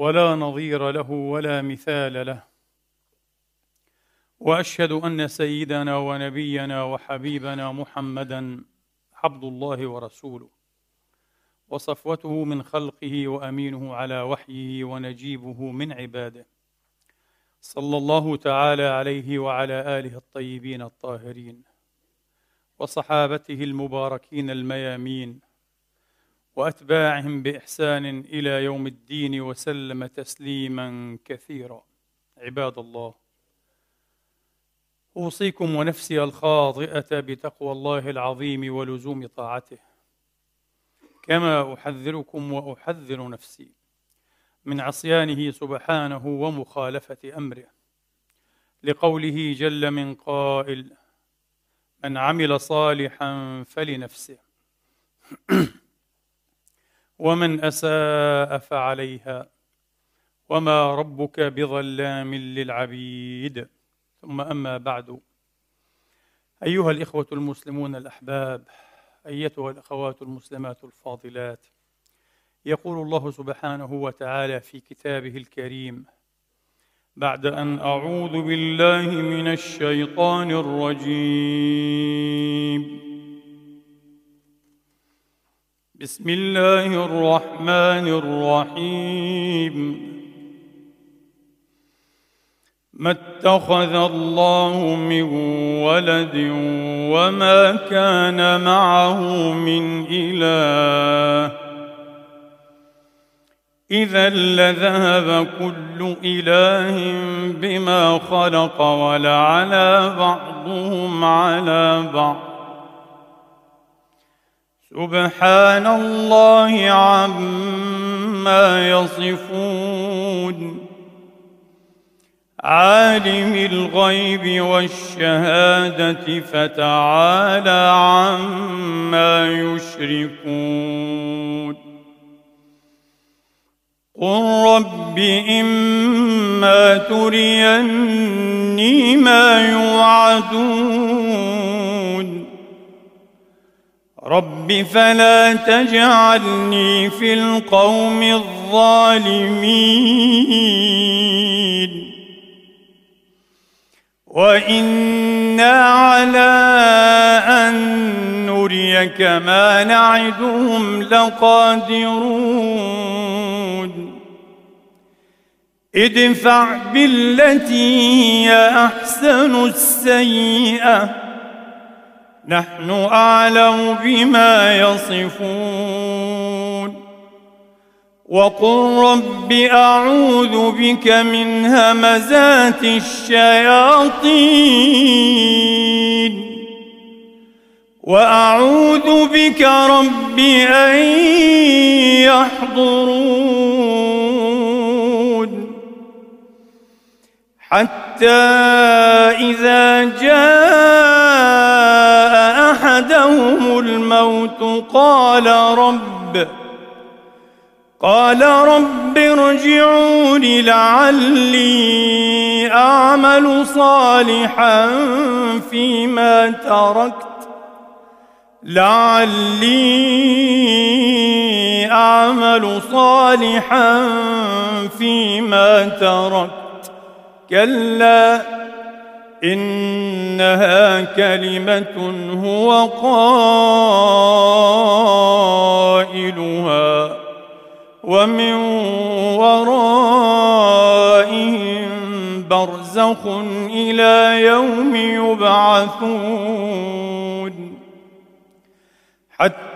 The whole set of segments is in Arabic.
ولا نظير له ولا مثال له. وأشهد أن سيدنا ونبينا وحبيبنا محمدا عبد الله ورسوله. وصفوته من خلقه وأمينه على وحيه ونجيبه من عباده. صلى الله تعالى عليه وعلى آله الطيبين الطاهرين. وصحابته المباركين الميامين. وأتباعهم بإحسان إلى يوم الدين وسلم تسليما كثيرا. عباد الله أوصيكم ونفسي الخاطئة بتقوى الله العظيم ولزوم طاعته. كما أحذركم وأحذر نفسي من عصيانه سبحانه ومخالفة أمره. لقوله جل من قائل من عمل صالحا فلنفسه. ومن أساء فعليها. وما ربك بظلام للعبيد. ثم أما بعد. أيها الإخوة المسلمون الأحباب أيتها الأخوات المسلمات الفاضلات. يقول الله سبحانه وتعالى في كتابه الكريم بعد أن أعوذ بالله من الشيطان الرجيم. بسم الله الرحمن الرحيم. ما اتخذ الله من ولد وما كان معه من إله. إذا لذهب كل إله بما خلق ولعلى بعضهم على بعض. سبحان الله عما يصفون. عالم الغيب والشهادة فتعالى عما يشركون. قل رب إما تريني ما يوعدون. رب فلا تجعلني في القوم الظالمين. وإنا على أن نريك ما نعدهم لقادرون. ادفع بالتي هي أحسن السيئة. نحن أعلم بما يصفون. وقل رب أعوذ بك من همزات الشياطين. وأعوذ بك رب أن يحضرون. حتى إذا جاء احدهم الموت قال رب قال رب ارجعون لعلي اعمل صالحا فيما تركت لعلي اعمل صالحا فيما تركت كلا إنها كلمة هو قائلها ومن ورائهم برزخ إلى يوم يبعثون حتى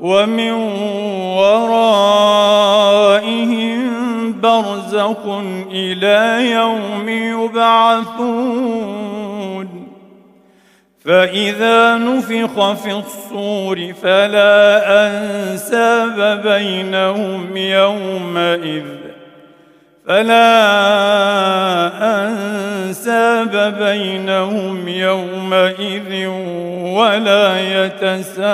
ومن ورائهم برزخ إلى يوم يبعثون. فإذا نفخ في الصور فلا أنساب بينهم يومئذ. فلا أنساب بينهم يومئذ ولا يتساءلون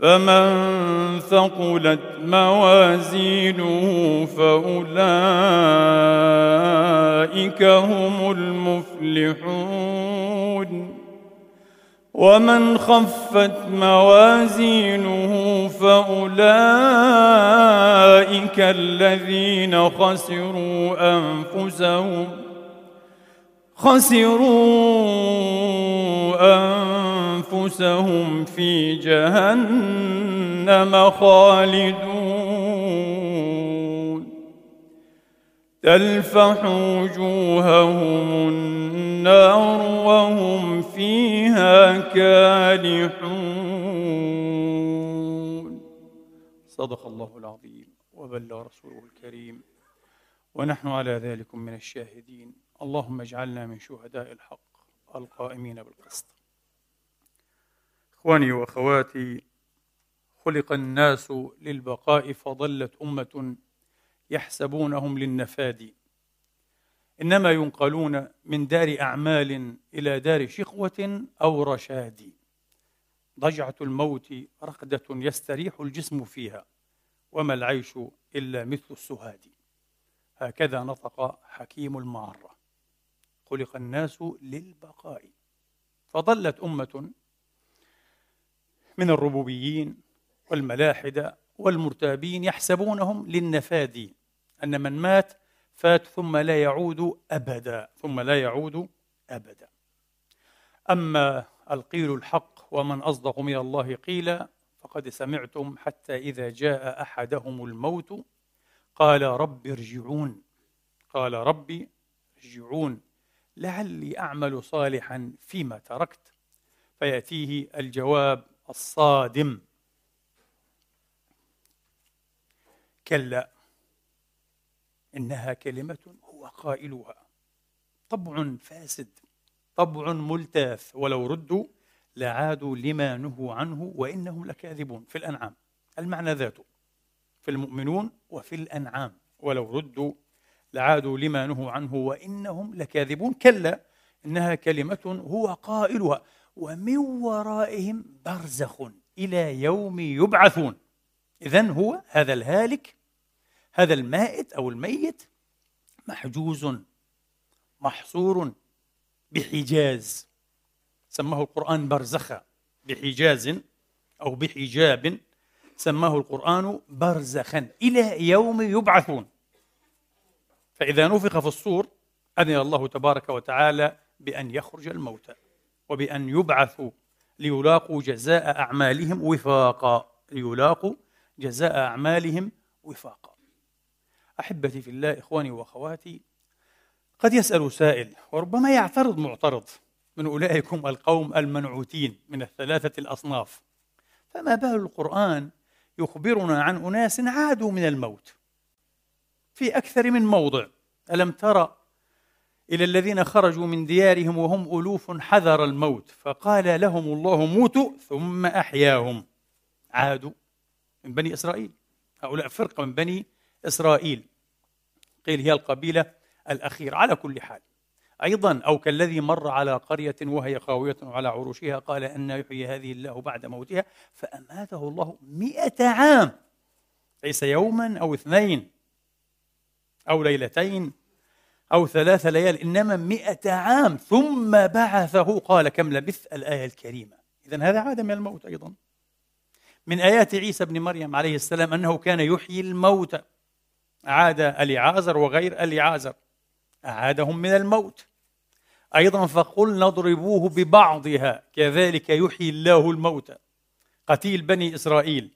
فمن ثقلت موازينه فأولئك هم المفلحون ومن خفت موازينه فأولئك الذين خسروا أنفسهم خسروا أنفسهم في جهنم خالدون. تلفح وجوههم النار وهم فيها كالحون. صدق الله العظيم وبلغ رسوله الكريم. ونحن على ذلك من الشاهدين. اللهم اجعلنا من شهداء الحق القائمين بالقسط. إخواني وأخواتي خلق الناس للبقاء فضلت أمة يحسبونهم للنفاد إنما ينقلون من دار أعمال إلى دار شقوة أو رشاد. ضجعة الموت رقدة يستريح الجسم فيها وما العيش إلا مثل السهاد. هكذا نطق حكيم المعرة. خلق الناس للبقاء. فضلت أمة من الربوبيين والملاحدة والمرتابين يحسبونهم للنفاد أن من مات فات ثم لا يعود أبدا ثم لا يعود أبدا. أما القيل الحق ومن أصدق من الله قيلا فقد سمعتم حتى إذا جاء أحدهم الموت قال رب ارجعون. قال ربي ارجعون. لعلي أعمل صالحا فيما تركت. فيأتيه الجواب الصادم. كلا. إنها كلمة هو قائلها. طبع فاسد طبع ملتاث ولو ردوا لعادوا لما نهوا عنه وإنهم لكاذبون في الأنعام. المعنى ذاته في المؤمنون وفي الأنعام. ولو ردوا لعادوا لما نهوا عنه وإنهم لكاذبون. كلا إنها كلمة هو قائلها. ومن ورائهم برزخ إلى يوم يبعثون. اذا هو هذا الهالك هذا المائت أو الميت محجوز محصور بحجاز. سماه القرآن برزخا بحجاز أو بحجاب. سماه القرآن برزخا. إلى يوم يبعثون. فإذا نفخ في الصور أذن الله تبارك وتعالى بأن يخرج الموتى وبأن يبعثوا ليلاقوا جزاء أعمالهم وفاقا. ليلاقوا جزاء أعمالهم وفاقا. أحبتي في الله إخواني وأخواتي قد يسأل سائل وربما يعترض معترض من أولئكم القوم المنعوتين من الثلاثة الأصناف. فما بال القرآن يخبرنا عن أناس عادوا من الموت؟ في أكثر من موضع ألم ترى إلى الذين خرجوا من ديارهم وهم ألوف حذر الموت؟ فقال لهم الله موتوا ثم أحياهم. عادوا من بني إسرائيل. هؤلاء فرقة من بني إسرائيل. قيل هي القبيلة الأخيرة. على كل حال أيضا أو كالذي مر على قرية وهي خاوية على عروشها قال أن يحيي هذه الله بعد موتها فأماته الله مئة عام ليس يوما أو اثنين أو ليلتين أو ثلاث ليال إنما مئة عام. ثم بعثه قال كم لبث الآية الكريمة. إذا هذا عاد من الموت أيضا. من آيات عيسى بن مريم عليه السلام أنه كان يحيي الموتى. أعاد اليعازر وغير اليعازر أعادهم من الموت. أيضا فقلنا اضربوه ببعضها كذلك يحيي الله الموتى قتيل بني إسرائيل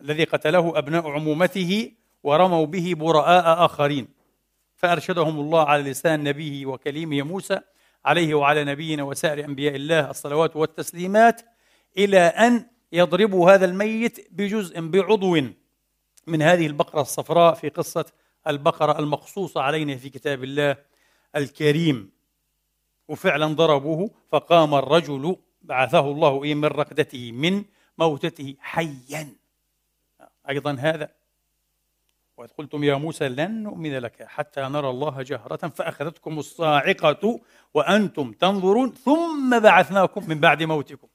الذي قتله أبناء عمومته ورموا به براء آخرين. فأرشدهم الله على لسان نبيه وكليمه موسى عليه وعلى نبينا وسائر أنبياء الله الصلوات والتسليمات إلى أن يضربوا هذا الميت بجزء بعضو. من هذه البقرة الصفراء في قصة البقرة المقصوصة علينا في كتاب الله الكريم. وفعلا ضربوه فقام الرجل بعثه الله من رقدته من موتته حيا. أيضا هذا. وإذ قلتم يا موسى لن نؤمن لك حتى نرى الله جهرة فأخذتكم الصاعقة وأنتم تنظرون ثم بعثناكم من بعد موتكم.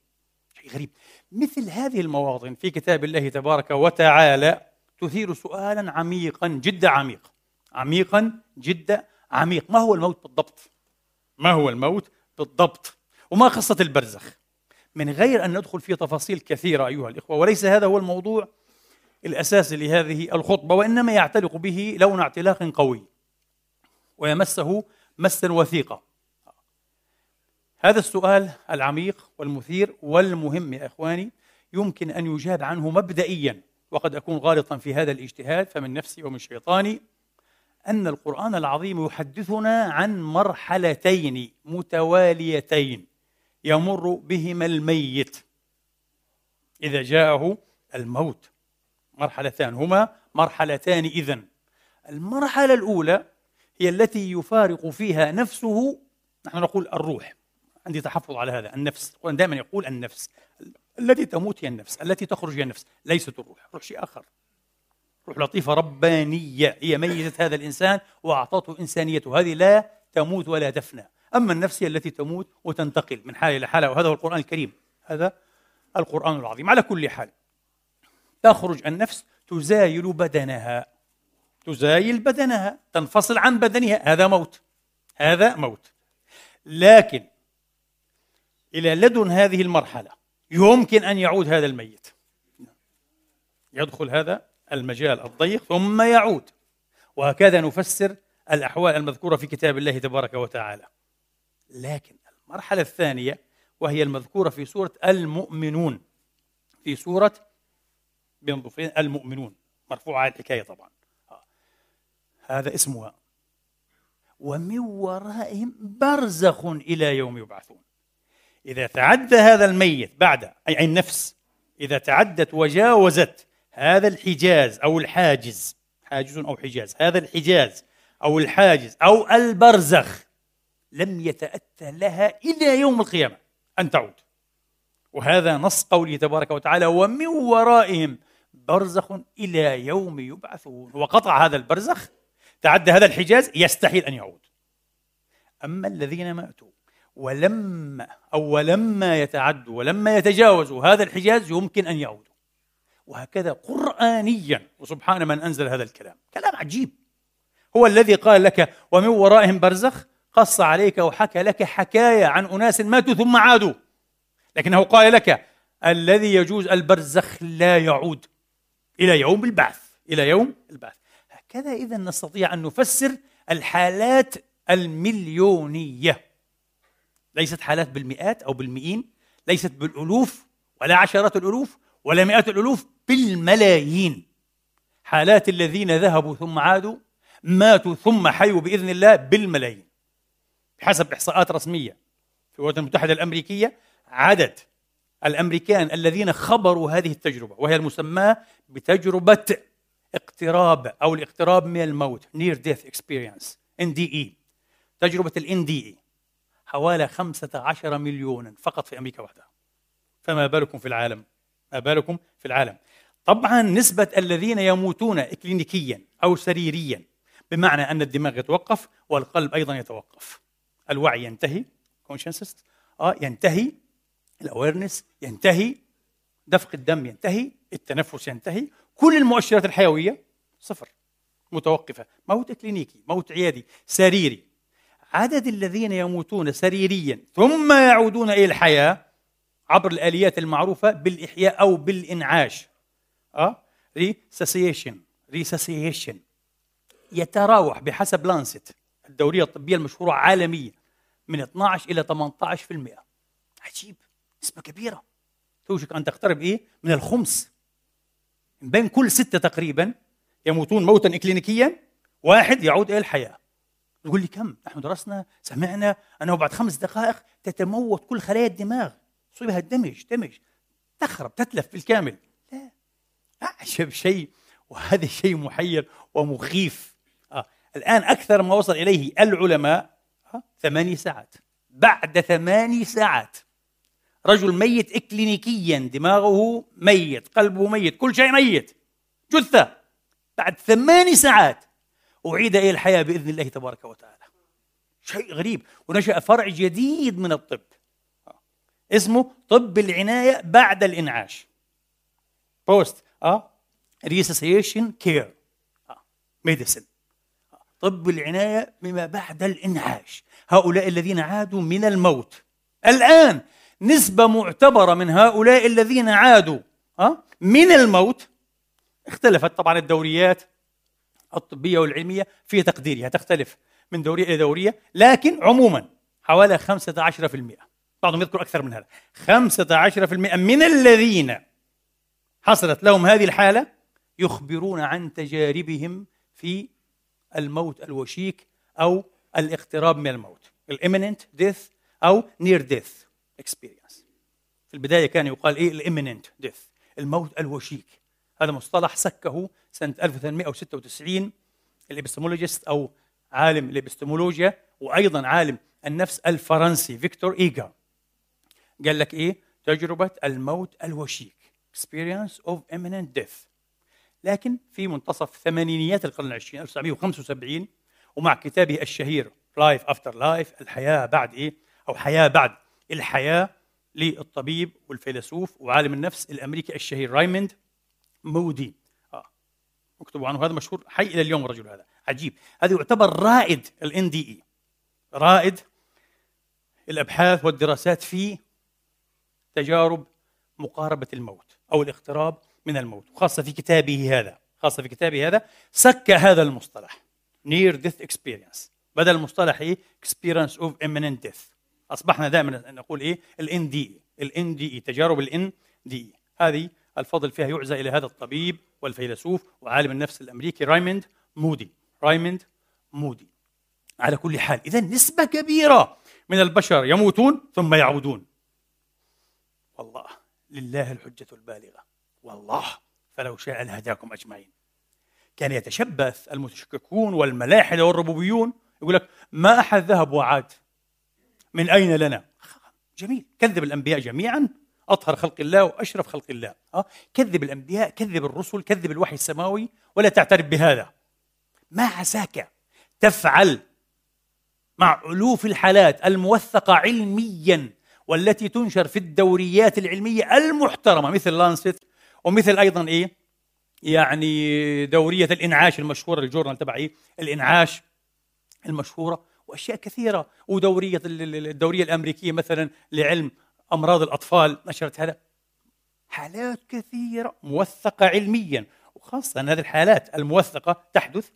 شيء غريب. مثل هذه المواطن في كتاب الله تبارك وتعالى تثير سؤالا عميقا جدا عميق عميقا جدا عميق. ما هو الموت بالضبط؟ ما هو الموت بالضبط؟ وما قصة البرزخ؟ من غير أن ندخل في تفاصيل كثيرة أيها الإخوة وليس هذا هو الموضوع الأساسي لهذه الخطبة وإنما يعتلق به لون اعتلاق قوي ويمسه مسا وثيقا. هذا السؤال العميق والمثير والمهم يا إخواني يمكن أن يجاب عنه مبدئيا. وقد أكون غالطا في هذا الاجتهاد فمن نفسي ومن شيطاني أن القرآن العظيم يحدثنا عن مرحلتين متواليتين يمر بهما الميت. إذا جاءه الموت مرحلتان هما مرحلتان إذن. المرحلة الأولى هي التي يفارق فيها نفسه نحن نقول الروح. عندي تحفظ على هذا النفس. دائما يقول النفس. التي تموت هي النفس التي تخرج هي النفس ليست الروح روح شيء آخر. روح لطيفة ربانية هي ميزة هذا الإنسان وأعطته إنسانيته هذه لا تموت ولا تفنى. أما النفس هي التي تموت وتنتقل من حالة إلى حالة وهذا هو القرآن الكريم. هذا القرآن العظيم. على كل حال تخرج النفس تزايل بدنها. تزايل بدنها تنفصل عن بدنها. هذا موت هذا موت. لكن إلى لدن هذه المرحلة يمكن أن يعود هذا الميت. يدخل هذا المجال الضيق ثم يعود. وهكذا نفسر الأحوال المذكورة في كتاب الله تبارك وتعالى. لكن المرحلة الثانية وهي المذكورة في سورة المؤمنون. في سورة بين المؤمنون. مرفوعة الحكاية طبعا. هذا اسمها. ومن ورائهم برزخ إلى يوم يبعثون. إذا تعدى هذا الميت بعد أي النفس إذا تعدت وجاوزت هذا الحجاز أو الحاجز حاجز أو حجاز هذا الحجاز أو الحاجز أو البرزخ لم يتأتى لها إلى يوم القيامة أن تعود. وهذا نص قوله تبارك وتعالى ومن ورائهم برزخ إلى يوم يبعثون. وقطع هذا البرزخ تعدى هذا الحجاز يستحيل أن يعود. أما الذين ماتوا ولما أو ولما يتعدوا ولما يتجاوزوا هذا الحجاز يمكن أن يعودوا وهكذا قرآنيا وسبحان من أنزل هذا الكلام. كلام عجيب. هو الذي قال لك ومن ورائهم برزخ قص عليك وحكى لك حكاية عن أناس ماتوا ثم عادوا. لكنه قال لك الذي يجوز البرزخ لا يعود إلى يوم البعث. إلى يوم البعث. هكذا إذا نستطيع أن نفسر الحالات المليونية. ليست حالات بالمئات أو بالمئين ليست بالألوف ولا عشرات الألوف ولا مئات الألوف بالملايين. حالات الذين ذهبوا ثم عادوا ماتوا ثم حيوا بإذن الله بالملايين. بحسب إحصاءات رسمية في الولايات المتحدة الأمريكية عدد الأمريكان الذين خبروا هذه التجربة وهي المسماة بتجربة اقتراب أو الاقتراب من الموت Near Death Experience NDE تجربة ال NDE حوالي 15 مليونا فقط في أمريكا وحدها. فما بالكم في العالم؟ ما بالكم في العالم؟ طبعا نسبة الذين يموتون إكلينيكيا أو سريريا بمعنى أن الدماغ يتوقف والقلب أيضا يتوقف. الوعي ينتهي consciousness آه ينتهي ال awareness ينتهي دفق الدم ينتهي التنفس ينتهي كل المؤشرات الحيوية صفر متوقفة. موت كلينيكي موت عيادي سريري. عدد الذين يموتون سريريا ثم يعودون إلى الحياة عبر الآليات المعروفة بالإحياء أو بالإنعاش. آه؟ resuscitation resuscitation يتراوح بحسب Lancet الدورية الطبية المشهورة عالميا من 12 إلى 18% عجيب. نسبة كبيرة. توشك أن تقترب إيه؟ من الخمس. من بين كل ستة تقريبا يموتون موتا إكلينيكيا واحد يعود إلى الحياة. يقول لي كم؟ نحن درسنا سمعنا. أنه بعد خمس دقائق تتموت كل خلايا الدماغ. يصيبها الدمج دمج. تخرب تتلف بالكامل. لا أعجب شيء. وهذا شيء محير ومخيف. آه. الآن أكثر ما وصل إليه العلماء آه. ثماني ساعات. بعد ثماني ساعات. رجل ميت إكلينيكيا دماغه ميت قلبه ميت كل شيء ميت. جثة. بعد ثماني ساعات أعيد إلى الحياة بإذن الله تبارك وتعالى. شيء غريب ونشأ فرع جديد من الطب. اسمه طب العناية بعد الإنعاش. post آه resuscitation care medicine طب العناية بما بعد الإنعاش. هؤلاء الذين عادوا من الموت. الآن نسبة معتبرة من هؤلاء الذين عادوا آه، من الموت. اختلفت طبعا الدوريات. الطبية والعلمية في تقديرها تختلف من دورية إلى دورية لكن عموما حوالي 15% بعضهم يذكر أكثر من هذا. 15% من الذين حصلت لهم هذه الحالة يخبرون عن تجاربهم في الموت الوشيك أو الاقتراب من الموت ال imminent death أو near death experience في البداية كان يقال إيه؟ ال imminent death الموت الوشيك. هذا مصطلح سكه سنة 1896 ال epistemologist أو عالم الإبستمولوجيا وأيضا عالم النفس الفرنسي فيكتور إيجا قال لك إيه؟ تجربة الموت الوشيك experience of imminent death. لكن في منتصف ثمانينيات القرن العشرين 1975 ومع كتابه الشهير Life After Life الحياة بعد إيه؟ أو حياة بعد الحياة للطبيب والفيلسوف وعالم النفس الأمريكي الشهير رايموند مودي. آه اكتبوا عنه. هذا مشهور حي إلى اليوم الرجل هذا. عجيب. هذا يعتبر رائد الان دي اي رائد الأبحاث والدراسات في تجارب مقاربة الموت أو الاقتراب من الموت وخاصه في كتابه هذا. خاصة في كتابه هذا. سك هذا المصطلح. Near death experience. بدل المصطلح إيه experience of imminent death. أصبحنا دائما نقول إيه؟ الان دي الان دي تجارب الان دي هذه الفضل فيها يعزى إلى هذا الطبيب والفيلسوف وعالم النفس الأمريكي رايموند مودي. رايموند مودي. على كل حال اذا نسبة كبيرة من البشر يموتون ثم يعودون. والله لله الحجة البالغة. والله فلو شاء لهداكم أجمعين. كان يتشبث المتشككون والملاحدة والربوبيون يقول لك ما أحد ذهب وعاد. من أين لنا؟ جميل. كذب الأنبياء جميعا. أطهر خلق الله وأشرف خلق الله. أه؟ كذب الأنبياء كذب الرسل كذب الوحي السماوي ولا تعترف بهذا. ما عساك تفعل مع ألوف الحالات الموثقة علميا والتي تنشر في الدوريات العلمية المحترمة مثل لانست ومثل أيضا إيه؟ يعني دورية الإنعاش المشهورة الجورنال تبع إيه الإنعاش المشهورة وأشياء كثيرة. ودورية الدورية الأمريكية مثلا لعلم أمراض الأطفال نشرت هذا. حالات كثيرة موثقة علميا. وخاصة هذه الحالات الموثقة تحدث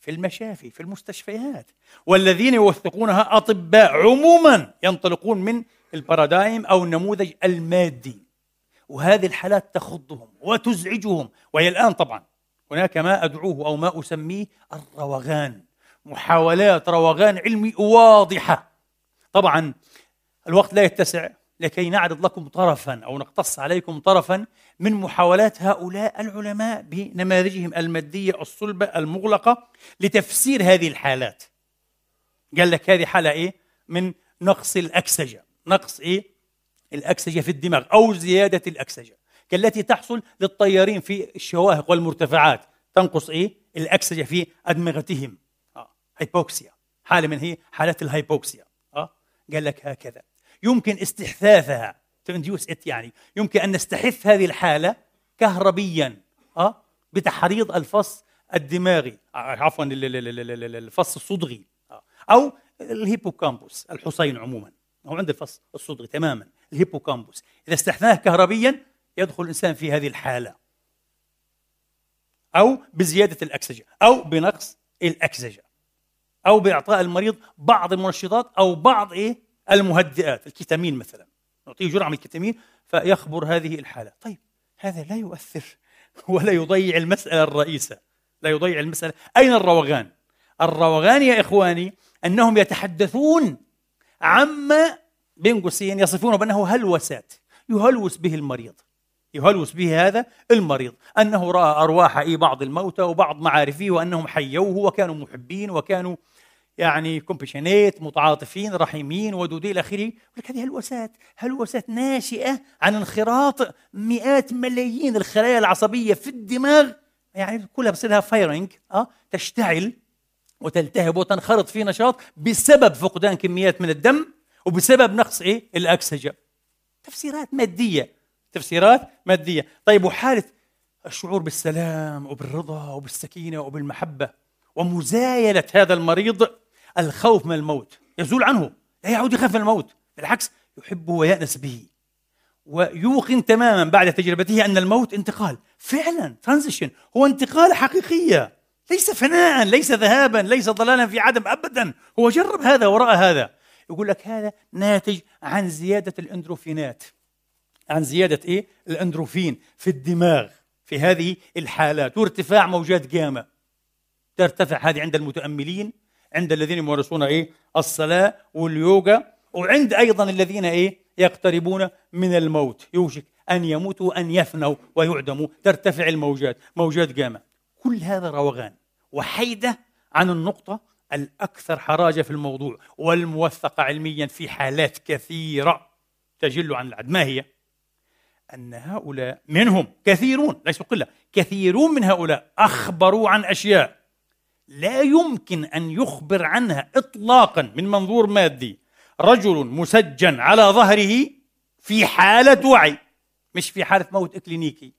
في المشافي في المستشفيات. والذين يوثقونها أطباء عموما ينطلقون من البارادايم أو النموذج المادي. وهذه الحالات تخضهم وتزعجهم. وهي الآن طبعا هناك ما أدعوه أو ما أسميه الروغان. محاولات روغان علمي واضحة. طبعا الوقت لا يتسع. لكي نعرض لكم طرفا أو نقتص عليكم طرفا من محاولات هؤلاء العلماء بنماذجهم المادية الصلبة المغلقة لتفسير هذه الحالات. قال لك هذه حالة إيه؟ من نقص الأكسجة، نقص إيه؟ الأكسجة في الدماغ أو زيادة الأكسجة كالتي تحصل للطيارين في الشواهق والمرتفعات تنقص إيه؟ الأكسجة في أدمغتهم. آه. hypoxia حالة من هي حالات ال hypoxia. آه قال لك هكذا يمكن استحثاثها. ات يعني. يمكن أن نستحث هذه الحالة كهربيا آه بتحريض الفص الدماغي آه، عفوا الفص الصدغي آه. أو ال hippocampus الحصين عموما. هو عند الفص الصدغي تماما الهيبوكامبوس. إذا استحثناه كهربيا يدخل الإنسان في هذه الحالة. أو بزيادة الاكسجه أو بنقص الاكسجه أو بإعطاء المريض بعض المنشطات أو بعض إيه؟ المهدئات الكتامين مثلا. نعطيه جرعة من الكتامين فيخبر هذه الحالة. طيب هذا لا يؤثر ولا يضيع المسألة الرئيسة. لا يضيع المسألة. أين الروغان؟ الروغان يا إخواني أنهم يتحدثون عما بين قوسين يصفونه بأنه هلوسات يهلوس به المريض. يهلوس به هذا المريض. أنه رأى أرواح إيه بعض الموتى وبعض معارفه وأنهم حيوه وكانوا محبين وكانوا يعني كومبشنيت متعاطفين رحيمين ودودين إلى آخره. لك هذه هلوسات هلوسات ناشئة عن انخراط مئات ملايين الخلايا العصبية في الدماغ. يعني كلها بصير لها فايرنج آه تشتعل وتلتهب وتنخرط في نشاط بسبب فقدان كميات من الدم وبسبب نقص إيه؟ الاكسجه تفسيرات مادية تفسيرات مادية. طيب وحالة الشعور بالسلام وبالرضا وبالسكينة وبالمحبة ومزايلة هذا المريض الخوف من الموت يزول عنه لا يعود يخاف من الموت بالعكس يحبه ويأنس به. ويوقن تماما بعد تجربته أن الموت انتقال فعلا ترانزيشن هو انتقال حقيقية ليس فناء ليس ذهابا ليس ضلالا في عدم أبدا هو جرب هذا ورأى هذا. يقول لك هذا ناتج عن زيادة الأندروفينات. عن زيادة إيه؟ الأندروفين في الدماغ في هذه الحالات وارتفاع موجات جاما. ترتفع هذه عند المتأملين عند الذين يمارسون إيه؟ الصلاة واليوغا وعند أيضا الذين إيه؟ يقتربون من الموت. يوشك أن يموتوا أن يفنوا ويعدموا. ترتفع الموجات. موجات جاما كل هذا روغان. وحيدة عن النقطة الأكثر حراجة في الموضوع والموثقة علميا في حالات كثيرة تجل عن العد ما هي؟ أن هؤلاء منهم كثيرون ليسوا قلة كثيرون من هؤلاء أخبروا عن أشياء لا يمكن أن يخبر عنها اطلاقا من منظور مادي. رجل مسجى على ظهره في حالة وعي. مش في حالة موت إكلينيكي.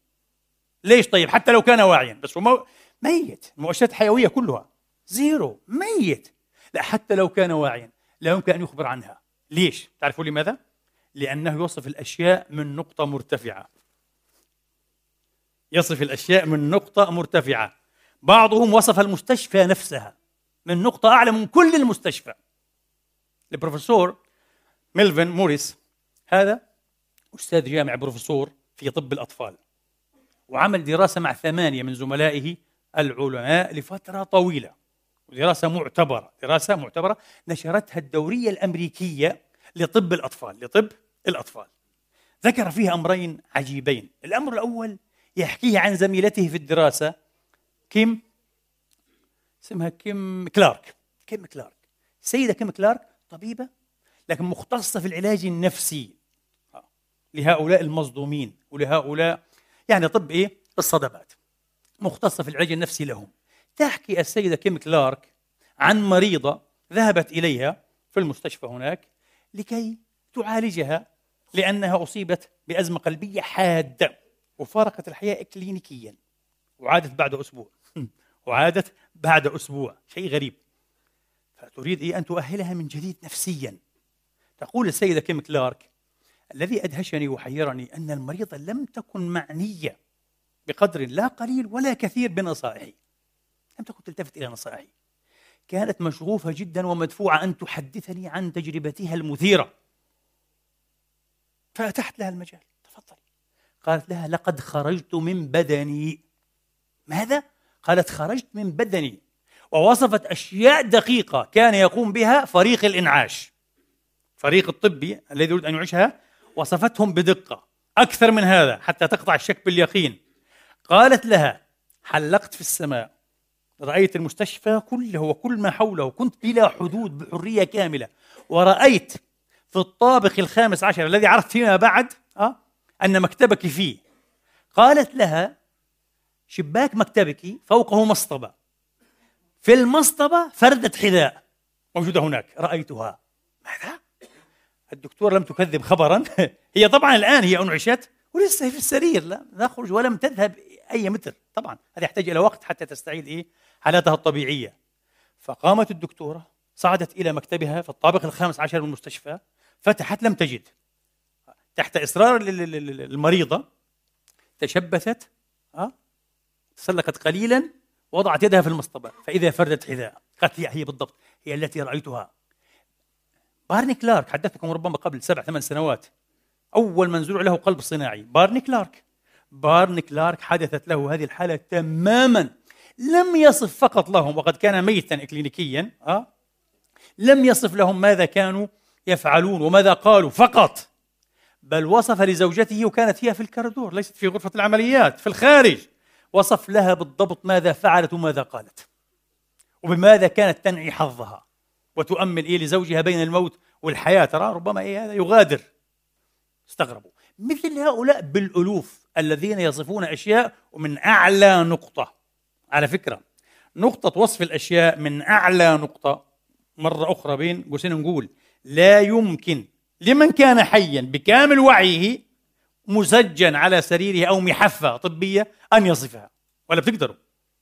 ليش طيب؟ حتى لو كان واعيا بس هو. ميت. المؤشرات الحيويه كلها. zero. ميت. لا حتى لو كان واعيا لا يمكن أن يخبر عنها. ليش؟ تعرفوا لماذا؟ لأنه يوصف الأشياء من نقطة مرتفعة. يصف الأشياء من نقطة مرتفعة. بعضهم وصف المستشفى نفسها. من نقطة أعلى من كل المستشفى. البروفيسور ميلفن موريس. هذا أستاذ جامعي بروفيسور في طب الأطفال. وعمل دراسة مع ثمانية من زملائه العلماء لفترة طويلة. دراسة معتبرة. دراسة معتبرة نشرتها الدورية الأمريكية لطب الأطفال. لطب الأطفال. ذكر فيها أمرين عجيبين. الأمر الأول يحكيه عن زميلته في الدراسة كيم؟ اسمها كيم كلارك. كيم كلارك. السيدة كيم كلارك طبيبة لكن مختصة في العلاج النفسي. آه. لهؤلاء المصدومين ولهؤلاء يعني طب إيه؟ الصدمات. مختصة في العلاج النفسي لهم. تحكي السيدة كيم كلارك عن مريضة ذهبت إليها في المستشفى هناك لكي تعالجها لأنها أصيبت بأزمة قلبية حادة وفارقت الحياة إكلينيكيا. وعادت بعد أسبوع. وعادت بعد أسبوع شيء غريب. فتريد إيه أن تؤهلها من جديد نفسيا. تقول السيدة كيم كلارك الذي أدهشني وحيرني أن المريضة لم تكن معنية بقدر لا قليل ولا كثير بنصائحي. لم تكن تلتفت إلى نصائحي. كانت مشغوفة جدا ومدفوعة أن تحدثني عن تجربتها المثيرة. فأتحت لها المجال. تفضلي. قالت لها لقد خرجت من بدني. ماذا؟ قالت خرجت من بدني ووصفت أشياء دقيقة كان يقوم بها فريق الإنعاش. فريق الطبي الذي يريد أن يعيشها وصفتهم بدقة. أكثر من هذا حتى تقطع الشك باليقين. قالت لها حلقت في السماء. رأيت المستشفى كله وكل ما حوله. كنت بلا حدود بحرية كاملة. ورأيت في الطابق الخامس عشر الذي عرفت فيما بعد أه أن مكتبك فيه. قالت لها شباك مكتبك فوقه مصطبة في المصطبة فردة حذاء موجودة هناك رأيتها. ماذا؟ الدكتور لم تكذب خبرا. هي طبعا الآن هي أنعشت ولسه في السرير لا نخرج ولم تذهب أي متر. طبعا هذا يحتاج إلى وقت حتى تستعيد إيه؟ حالتها الطبيعية. فقامت الدكتورة صعدت إلى مكتبها في الطابق الخامس عشر من المستشفى فتحت لم تجد. تحت إصرار المريضة تشبثت أه؟ تسلقت قليلا وضعت يدها في المصطبة فإذا فردت حذاء. قالت هي هي بالضبط هي التي رأيتها. بارني كلارك حدثتكم ربما قبل سبع ثمان سنوات. أول من زرع له قلب صناعي بارني كلارك. بارني كلارك حدثت له هذه الحالة تماما. لم يصف فقط لهم وقد كان ميتا إكلينيكيا أه؟ لم يصف لهم ماذا كانوا يفعلون وماذا قالوا فقط. بل وصف لزوجته وكانت هي في الكردور ليست في غرفة العمليات في الخارج. وصف لها بالضبط ماذا فعلت وماذا قالت. وبماذا كانت تنعي حظها. وتؤمل إيه لزوجها بين الموت والحياة. ترى ربما إيه هذا يغادر. استغربوا. مثل هؤلاء بالألوف الذين يصفون أشياء ومن أعلى نقطة. على فكرة نقطة وصف الأشياء من أعلى نقطة. مرة أخرى بين قوسين نقول لا يمكن لمن كان حيا بكامل وعيه مسجن على سريره أو محفة طبية أن يصفها. ولا بتقدروا.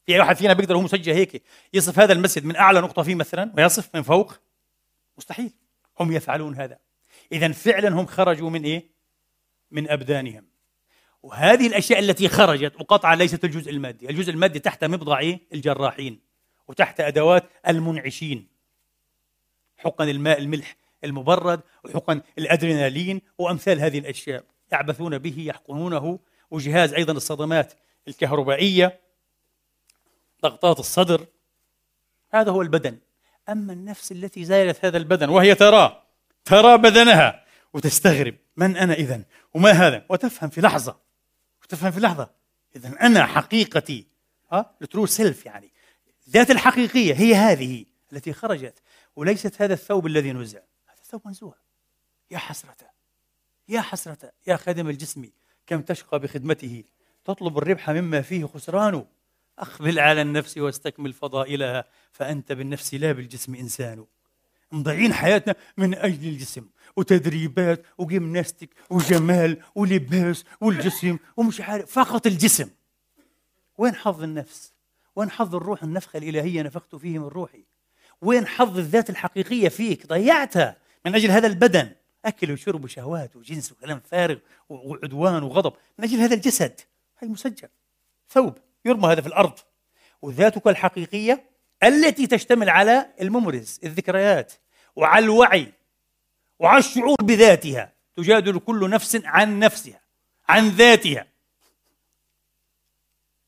في أي واحد فينا بيقدر هو مسجل هيك يصف هذا المسجد من أعلى نقطة فيه مثلا ويصف من فوق. مستحيل. هم يفعلون هذا. إذا فعلا هم خرجوا من إيه؟ من أبدانهم. وهذه الأشياء التي خرجت وقطعا ليست الجزء المادي. الجزء المادي تحت مبضع إيه؟ الجراحين وتحت أدوات المنعشين. حقن الماء الملح المبرد وحقن الأدرينالين وأمثال هذه الأشياء. يعبثون به يحقنونه. وجهاز أيضا الصدمات الكهربائية ضغطات الصدر. هذا هو البدن. أما النفس التي زالت هذا البدن وهي ترى ترى بدنها وتستغرب من أنا إذا وما هذا؟ وتفهم في لحظة وتفهم في لحظة. إذا أنا حقيقتي ها ال true self يعني ذات الحقيقية هي هذه التي خرجت. وليست هذا الثوب الذي نزع. هذا الثوب منزوع. يا حسرة. يا حسرة يا خادم الجسم كم تشقى بخدمته؟ تطلب الربح مما فيه خسران. أقبل على النفس واستكمل فضائلها فأنت بالنفس لا بالجسم إنسان. مضيعين حياتنا من أجل الجسم وتدريبات وجيمناستيك وجمال ولباس والجسم ومش عارف فقط الجسم. وين حظ النفس؟ وين حظ الروح؟ النفخة الإلهية نفخت فيه من روحي. وين حظ الذات الحقيقية فيك؟ ضيعتها من أجل هذا البدن. أكل وشرب وشهوات وجنس وكلام فارغ وعدوان وغضب. من أجل هذا الجسد. هاي مسجل. ثوب. يرمى هذا في الأرض. وذاتك الحقيقية التي تشتمل على الممرز الذكريات وعلى الوعي وعلى الشعور بذاتها. تجادل كل نفس عن نفسها عن ذاتها.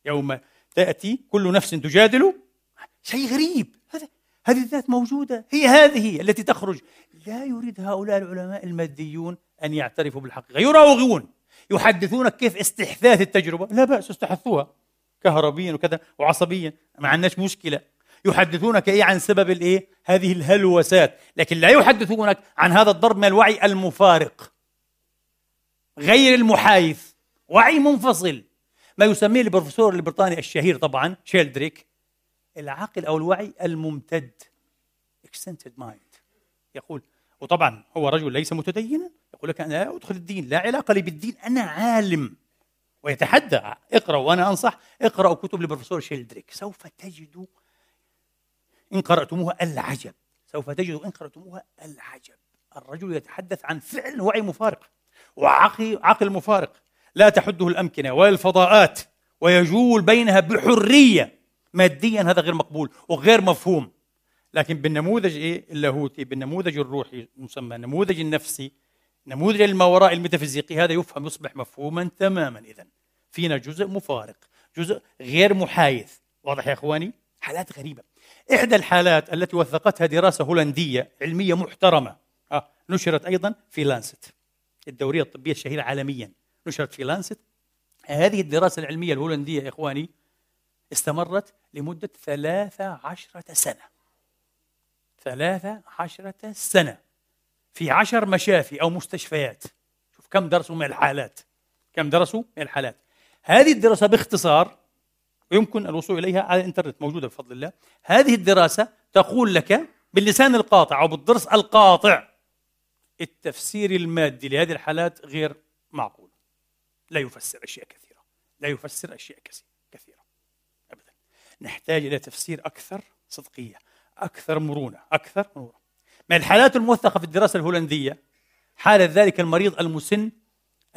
يوم تأتي كل نفس تجادل. شيء غريب. هذا هذه الذات موجودة. هي هذه التي تخرج لا يريد هؤلاء العلماء الماديون أن يعترفوا بالحقيقة. يراوغون يحدثونك كيف استحداث التجربة. لا بأس استحثوها كهربيا وكذا وعصبيا ما عندناش مشكلة. يحدثونك إيه عن سبب الإيه؟ هذه الهلوسات. لكن لا يحدثونك عن هذا الضرب من الوعي المفارق. غير المحايث. وعي منفصل. ما يسميه البروفيسور البريطاني الشهير طبعا شيلدريك العقل أو الوعي الممتد. Extended mind. يقول وطبعا هو رجل ليس متدينا. يقول لك أنا أدخل الدين لا علاقة لي بالدين أنا عالم. ويتحدى اقرأ وأنا أنصح اقرأوا كتب البروفيسور شيلدريك. سوف تجدوا إن قرأتموها العجب. سوف تجدوا إن قرأتموها العجب. الرجل يتحدث عن فعل وعي مفارق. وعقل عقل مفارق. لا تحده الأمكنة ولا الفضاءات ويجول بينها بحرية. ماديا هذا غير مقبول وغير مفهوم. لكن بالنموذج إيه؟ اللاهوتي بالنموذج الروحي المسمى النموذج النفسي نموذج ما وراء الميتافيزيقي هذا يفهم يصبح مفهوما تماما. اذا فينا جزء مفارق جزء غير محايث. واضح يا إخواني؟ حالات غريبة. إحدى الحالات التي وثقتها دراسة هولندية علمية محترمة. آه نشرت أيضا في لانست. الدورية الطبية الشهيرة عالميا. نشرت في لانست. هذه الدراسة العلمية الهولندية يا إخواني استمرت لمدة ثلاثة عشرة سنة. ثلاثة عشرة سنة. في عشر مشافي أو مستشفيات. شوف كم درسوا من الحالات. كم درسوا من الحالات. هذه الدراسة باختصار يمكن الوصول إليها على الإنترنت موجودة بفضل الله. هذه الدراسة تقول لك باللسان القاطع أو بالضرس القاطع التفسير المادي لهذه الحالات غير معقول. لا يفسر أشياء كثيرة. لا يفسر أشياء كثيرة. أبدا. نحتاج إلى تفسير أكثر صدقية. أكثر مرونة أكثر مرونة. من الحالات الموثقة في الدراسة الهولندية حالة ذلك المريض المسن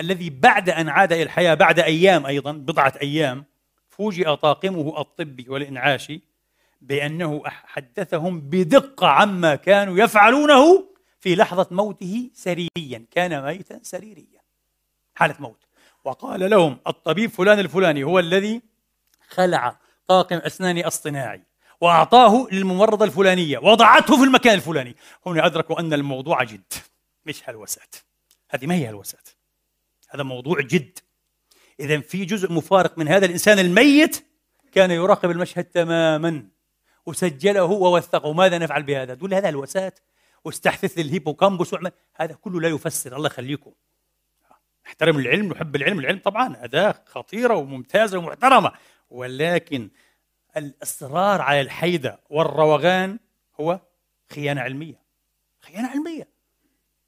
الذي بعد أن عاد إلى الحياة بعد أيام أيضا بضعة أيام فوجئ طاقمه الطبي والإنعاشي بأنه حدثهم بدقة عما كانوا يفعلونه في لحظة موته سريريا كان ميتا سريريا. حالة موت. وقال لهم الطبيب فلان الفلاني هو الذي خلع طاقم أسنان اصطناعي. وأعطاه للممرضة الفلانية وضعته في المكان الفلاني. هنا أدركوا أن الموضوع جد. مش هلوسات هذه ما هي هلوسات هذا موضوع جد. إذا في جزء مفارق من هذا الإنسان الميت كان يراقب المشهد تماما. وسجله ووثقه ماذا نفعل بهذا؟ تقول هذا الوسات واستحدث الهيبوكامبوس وعمل هذا كله لا يفسر. الله يخليكم. نحترم العلم نحب العلم. العلم طبعا أداة خطيرة وممتازة ومحترمة. ولكن الإصرار على الحيدة والروغان هو خيانة علمية. خيانة علمية.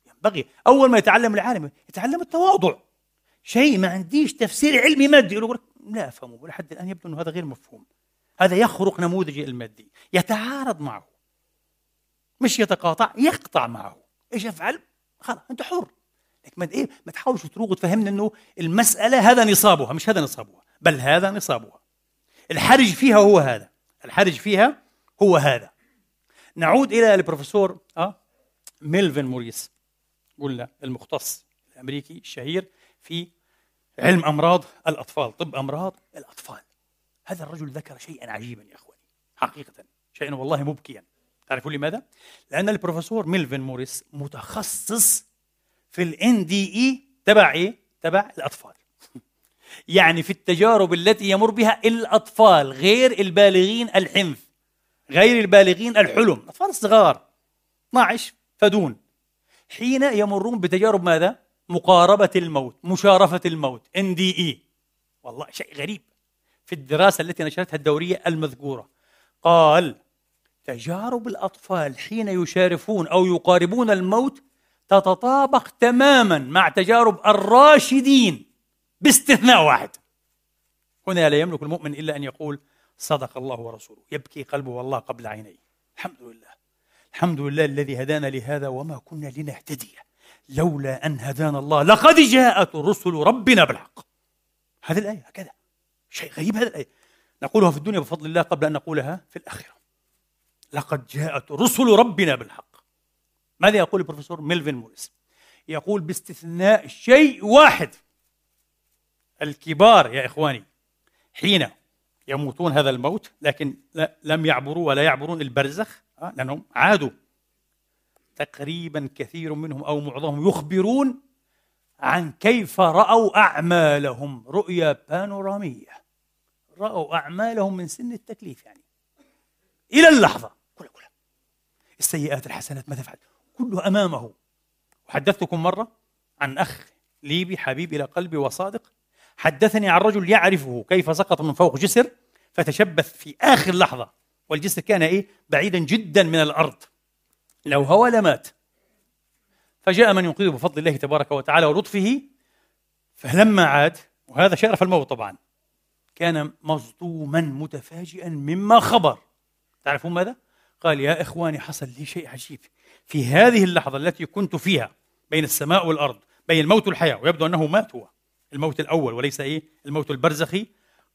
ينبغي أول ما يتعلم العالم يتعلم التواضع. شيء ما عنديش تفسير علمي مادي. يقول لا أفهمه. لحد الآن يبدو أنه هذا غير مفهوم. هذا يخرق نموذج المادي. يتعارض معه. مش يتقاطع يقطع معه. إيش افعل؟ خلاص أنت حر. لكن ما إيه ما تحاولش تروق وتفهمنا أنه المسألة هذا نصابها. مش هذا نصابها. بل هذا نصابها. الحرج فيها هو هذا. الحرج فيها هو هذا. نعود إلى البروفيسور آه ميلفن موريس قلنا المختص الأمريكي الشهير في علم أمراض الأطفال طب أمراض الأطفال. هذا الرجل ذكر شيئا عجيبا يا إخواني حقيقة شيئا والله مبكيا. تعرفون لماذا؟ لأن البروفيسور ميلفن موريس متخصص في الان دي اي تبع إيه؟ تبع الأطفال. يعني في التجارب التي يمر بها الأطفال غير البالغين الحنث غير البالغين الحلم. الاطفال الصغار 12 فدون. حين يمرون بتجارب ماذا؟ مقاربة الموت مشارفة الموت ان دي اي والله شيء غريب. في الدراسة التي نشرتها الدورية المذكورة قال تجارب الأطفال حين يشارفون أو يقاربون الموت تتطابق تماما مع تجارب الراشدين. باستثناء واحد. هنا لا يملك المؤمن إلا أن يقول صدق الله ورسوله. يبكي قلبه والله قبل عينيه. الحمد لله. الحمد لله الذي هدانا لهذا وما كنا لنهتدي. لولا أن هدانا الله لقد جاءت رسل ربنا بالحق. هذه الآية هكذا. شيء غريب هذه الآية. نقولها في الدنيا بفضل الله قبل أن نقولها في الآخرة. لقد جاءت رسل ربنا بالحق. ماذا يقول البروفيسور ميلفين موريس؟ يقول باستثناء شيء واحد. الكبار يا إخواني حين يموتون هذا الموت لكن لم يعبروا ولا يعبرون البرزخ آه، لأنهم عادوا. تقريبا كثير منهم أو معظمهم يخبرون عن كيف رأوا أعمالهم. رؤية بانورامية. رأوا أعمالهم من سن التكليف يعني. إلى اللحظة. كلها كلها. السيئات الحسنات ماذا فعل كله أمامه. وحدثتكم مرة عن أخ ليبي حبيب إلى قلبي وصادق حدثني عن رجل يعرفه كيف سقط من فوق جسر فتشبث في آخر لحظة والجسر كان إيه؟ بعيدا جدا من الأرض. لو هوى لمات. فجاء من ينقذه بفضل الله تبارك وتعالى ولطفه فلما عاد وهذا شرف الموت طبعا كان مصدوما متفاجئا مما خبر. تعرفون ماذا؟ قال يا إخواني حصل لي شيء عجيب. في هذه اللحظة التي كنت فيها بين السماء والأرض بين الموت والحياة ويبدو أنه مات هو الموت الأول وليس إيه؟ الموت البرزخي.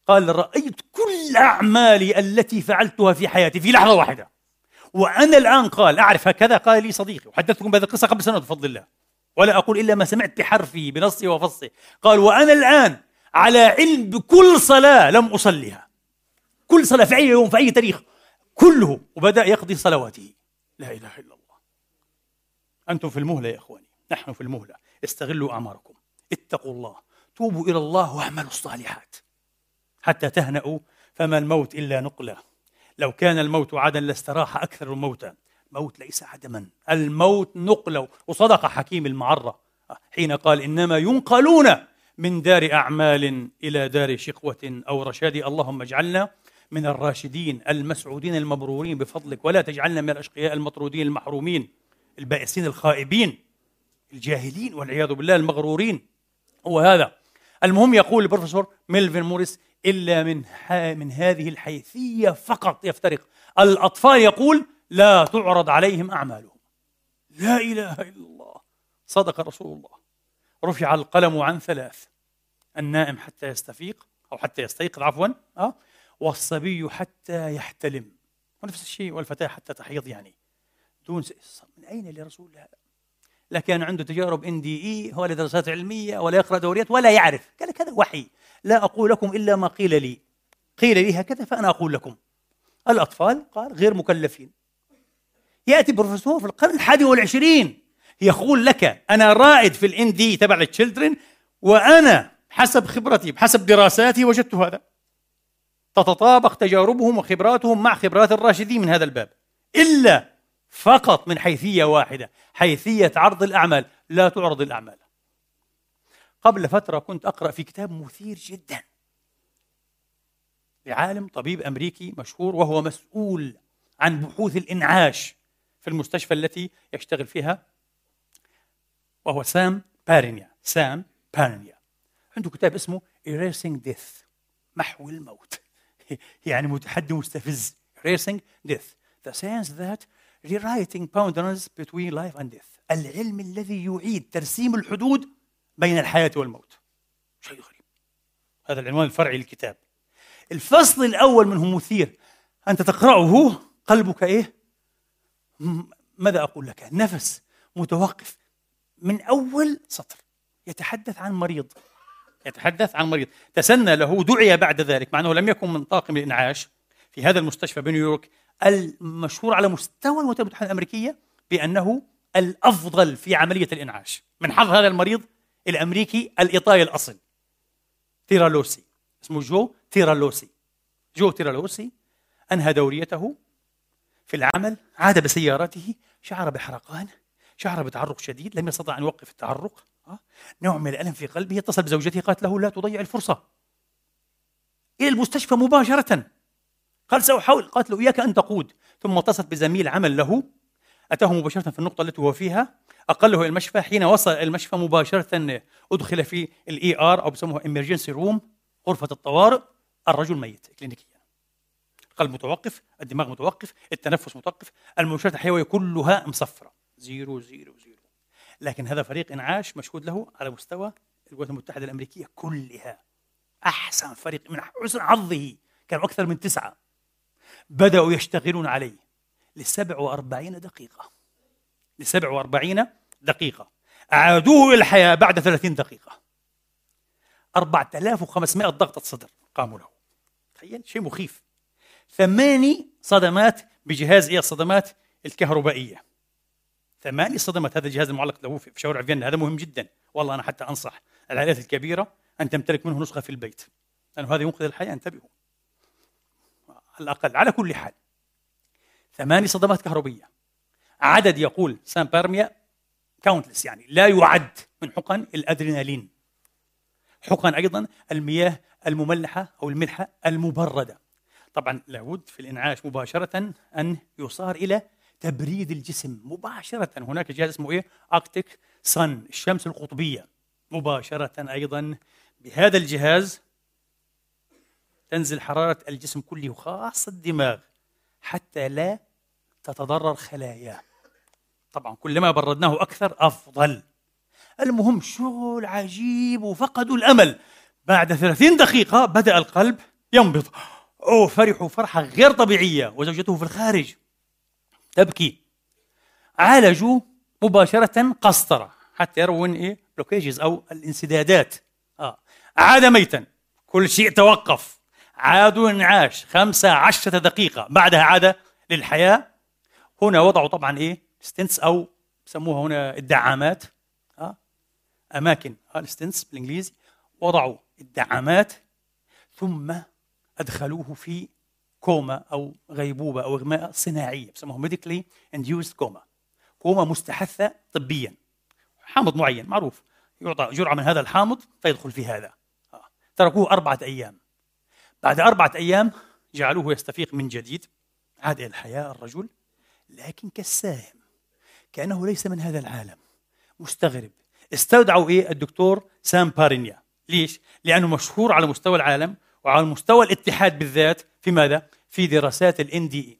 قال رأيت كل أعمالي التي فعلتها في حياتي في لحظة واحدة. وأنا الآن قال أعرف هكذا؟ قال لي صديقي وحدثتكم بهذه القصة قبل سنة بفضل الله. ولا أقول إلا ما سمعت بحرفه بنصه وفصه قال وأنا الآن على علم بكل صلاة لم أصليها. كل صلاة في أي يوم في أي تاريخ كله. وبدأ يقضي صلواته. لا إله إلا الله. أنتم في المهلة يا إخواني. نحن في المهلة. استغلوا أعماركم. اتقوا الله. توبوا إلى الله واعملوا الصالحات. حتى تهنأوا فما الموت إلا نقلة. لو كان الموت عدا لاستراح أكثر الموتى. موت ليس عدما. الموت نقلة. وصدق حكيم المعرة حين قال إنما ينقلون من دار أعمال إلى دار شقوة أو رشاد. اللهم اجعلنا من الراشدين المسعودين المبرورين بفضلك. ولا تجعلنا من الأشقياء المطرودين المحرومين. البائسين الخائبين. الجاهلين والعياذ بالله المغرورين. هو هذا. المهم يقول البروفيسور ميلفين موريس إلا من من هذه الحيثية فقط يفترق الأطفال يقول لا تعرض عليهم أعمالهم. لا إله إلا الله. صدق رسول الله. رفع القلم عن ثلاث. النائم حتى يستفيق أو حتى يستيقظ عفوا. أه؟ والصبي حتى يحتلم. ونفس الشيء والفتاة حتى تحيض يعني. دون من أين لرسول هذا لا كان عنده تجارب ان دي اي ولا دراسات علمية ولا يقرأ دوريات ولا يعرف. قال لك هذا وحي. لا أقول لكم إلا ما قيل لي. قيل لي هكذا فأنا أقول لكم. الأطفال قال غير مكلفين. يأتي بروفيسور في القرن الحادي والعشرين يقول لك أنا رائد في الإن دي تبع التشيلدرن وأنا حسب خبرتي بحسب دراساتي وجدت هذا. تتطابق تجاربهم وخبراتهم مع خبرات الراشدين من هذا الباب. إلا فقط من حيثية واحدة حيثية عرض الأعمال. لا تعرض الأعمال. قبل فترة كنت أقرأ في كتاب مثير جدا لعالم طبيب أمريكي مشهور وهو مسؤول عن بحوث الإنعاش في المستشفى التي يشتغل فيها وهو سام بارينيا. سام بارينيا. عنده كتاب اسمه Erasing Death محو الموت. يعني متحدي مستفز. Erasing Death. The science that rewriting boundaries between life and death. العلم الذي يعيد ترسيم الحدود بين الحياة والموت. شيء غريب. هذا العنوان الفرعي للكتاب. الفصل الأول منه مثير. أنت تقرأه قلبك إيه؟ ماذا أقول لك؟ نفس متوقف من أول سطر. يتحدث عن مريض. يتحدث عن مريض. تسنى له دعي بعد ذلك مع أنه لم يكن من طاقم الإنعاش في هذا المستشفى بنيويورك المشهور على مستوى الولايات المتحدة الأمريكية بأنه الأفضل في عملية الإنعاش. من حظ هذا المريض الأمريكي الإيطالي الأصل تيرالوسي اسمه جو تيرالوسي جو تيرالوسي أنهى دوريته في العمل عاد بسيارته شعر بحرقان شعر بتعرق شديد لم يستطع أن يوقف التعرق. نوع من الألم في قلبه اتصل بزوجته قالت له لا تضيع الفرصة. إلى المستشفى مباشرة. قال سأحاول قالت له إياك أن تقود. ثم اتصلت بزميل عمل له. أتاه مباشرة في النقطة التي هو فيها. أقله إلى المشفى حين وصل إلى المشفى مباشرة أدخل في الـ ER أو بسموها emergency room غرفة الطوارئ. الرجل ميت كلينيكيا. القلب متوقف الدماغ متوقف التنفس متوقف المؤشرات الحيوية كلها مصفرة. zero zero zero. لكن هذا فريق إنعاش مشهود له على مستوى الولايات المتحدة الأمريكية كلها. أحسن فريق من حسن حظه كانوا أكثر من تسعة. بدأوا يشتغلون عليه لسبع وأربعين دقيقة. لسبع وأربعين دقيقة. أعادوه إلى الحياة بعد ثلاثين دقيقة. أربعة آلاف وخمسمائة ضغطة صدر قاموا له. تخيل شيء مخيف. ثماني صدمات بجهاز إيه؟ الصدمات الكهربائية. ثماني صدمات هذا الجهاز المعلق له في شوارع فيينا هذا مهم جدا. والله أنا حتى أنصح العائلات الكبيرة أن تمتلك منه نسخة في البيت. لأنه هذا ينقذ الحياة انتبهوا. الأقل على كل حال. ثماني صدمات كهربية. عدد يقول سان بارميا كاونتلس يعني لا يعد من حقن الأدرينالين. حقن أيضا المياه المملحة أو الملحة المبردة. طبعا لابد في الإنعاش مباشرة أن يصار إلى تبريد الجسم. مباشرة هناك جهاز اسمه إيه؟ أكتيك سن الشمس القطبية. مباشرة أيضا بهذا الجهاز تنزل حرارة الجسم كله وخاصة الدماغ حتى لا تتضرر خلاياه طبعا كلما بردناه أكثر أفضل. المهم شغل عجيب وفقدوا الأمل. بعد ثلاثين دقيقة بدأ القلب ينبض. أوه فرحوا فرحة غير طبيعية. وزوجته في الخارج تبكي. عالجوا مباشرة قسطرة. حتى يرون إيه؟ blockages أو الانسدادات. آه. عاد ميتا. كل شيء توقف. عادوا انعاش خمسة عشرة دقيقة بعدها عاد للحياة. هنا وضعوا طبعا إيه؟ stents أو يسموها هنا الدعامات. آه. أماكن آه ال stents بالإنجليزي. وضعوا الدعامات. ثم أدخلوه في كوما أو غيبوبة أو إغماء صناعية بسموها medically induced coma coma مستحثة طبيا. حامض معين معروف. يعطى جرعة من هذا الحامض فيدخل في هذا. آه. تركوه أربعة أيام. بعد أربعة أيام جعلوه يستفيق من جديد. عاد إلى الحياة الرجل لكن كالساهم كأنه ليس من هذا العالم. مستغرب. استودعوا إيه الدكتور سام بارينيا. ليش؟ لأنه مشهور على مستوى العالم وعلى مستوى الاتحاد بالذات في ماذا؟ في دراسات دي اي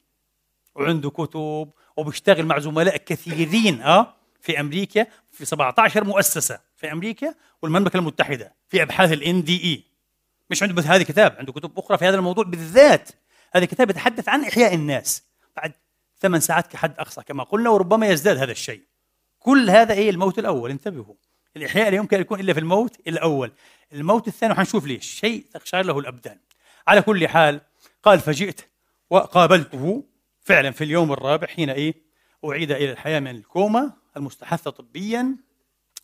وعنده كتب وبيشتغل مع زملاء كثيرين آه في أمريكا في 17 مؤسسة في أمريكا والمملكة المتحدة في أبحاث الان دي اي مش عنده بس هذا كتاب عنده كتب أخرى في هذا الموضوع بالذات. هذا الكتاب يتحدث عن إحياء الناس. بعد ثمان ساعات كحد أقصى. كما قلنا وربما يزداد هذا الشيء. كل هذا إيه الموت الأول. انتبهوا. الإحياء لا يمكن أن يكون إلا في الموت الأول. الموت الثاني وحنشوف ليش. شيء تقشعر له الأبدان. على كل حال قال فجئت وقابلته فعلا في اليوم الرابع حين إيه؟ أعيد إلى الحياة من الكوما المستحثة طبيا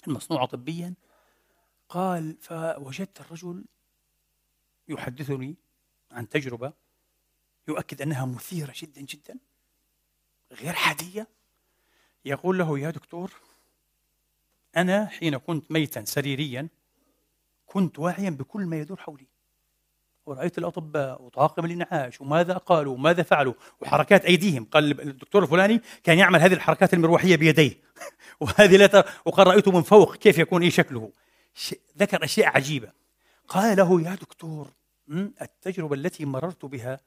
المصنوعة طبيا. قال فوجدت الرجل يحدثني عن تجربة يؤكد أنها مثيرة جدا جدا غير عادية. يقول له يا دكتور أنا حين كنت ميتا سريريا كنت واعيا بكل ما يدور حولي. ورأيت الأطباء وطاقم الإنعاش وماذا قالوا وماذا فعلوا وحركات أيديهم. قال الدكتور الفلاني كان يعمل هذه الحركات المروحية بيديه. وهذه لا وقال رأيته من فوق كيف يكون إيه شكله. ذكر أشياء عجيبة. قال له يا دكتور التجربة التي مررت بها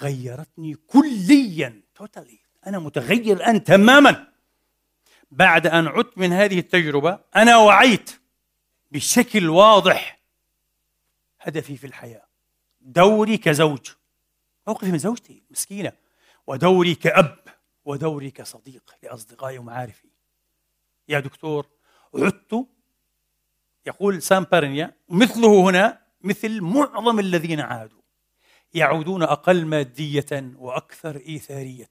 غيرتني كليا توتالي أنا متغير الآن تماما. بعد أن عدت من هذه التجربة أنا وعيت بشكل واضح هدفي في الحياة. دوري كزوج موقفي من زوجتي مسكينة ودوري كأب ودوري كصديق لأصدقائي ومعارفي. يا دكتور عدت يقول سام بارنيا مثله هنا مثل معظم الذين عادوا يعودون أقل مادية وأكثر إيثارية.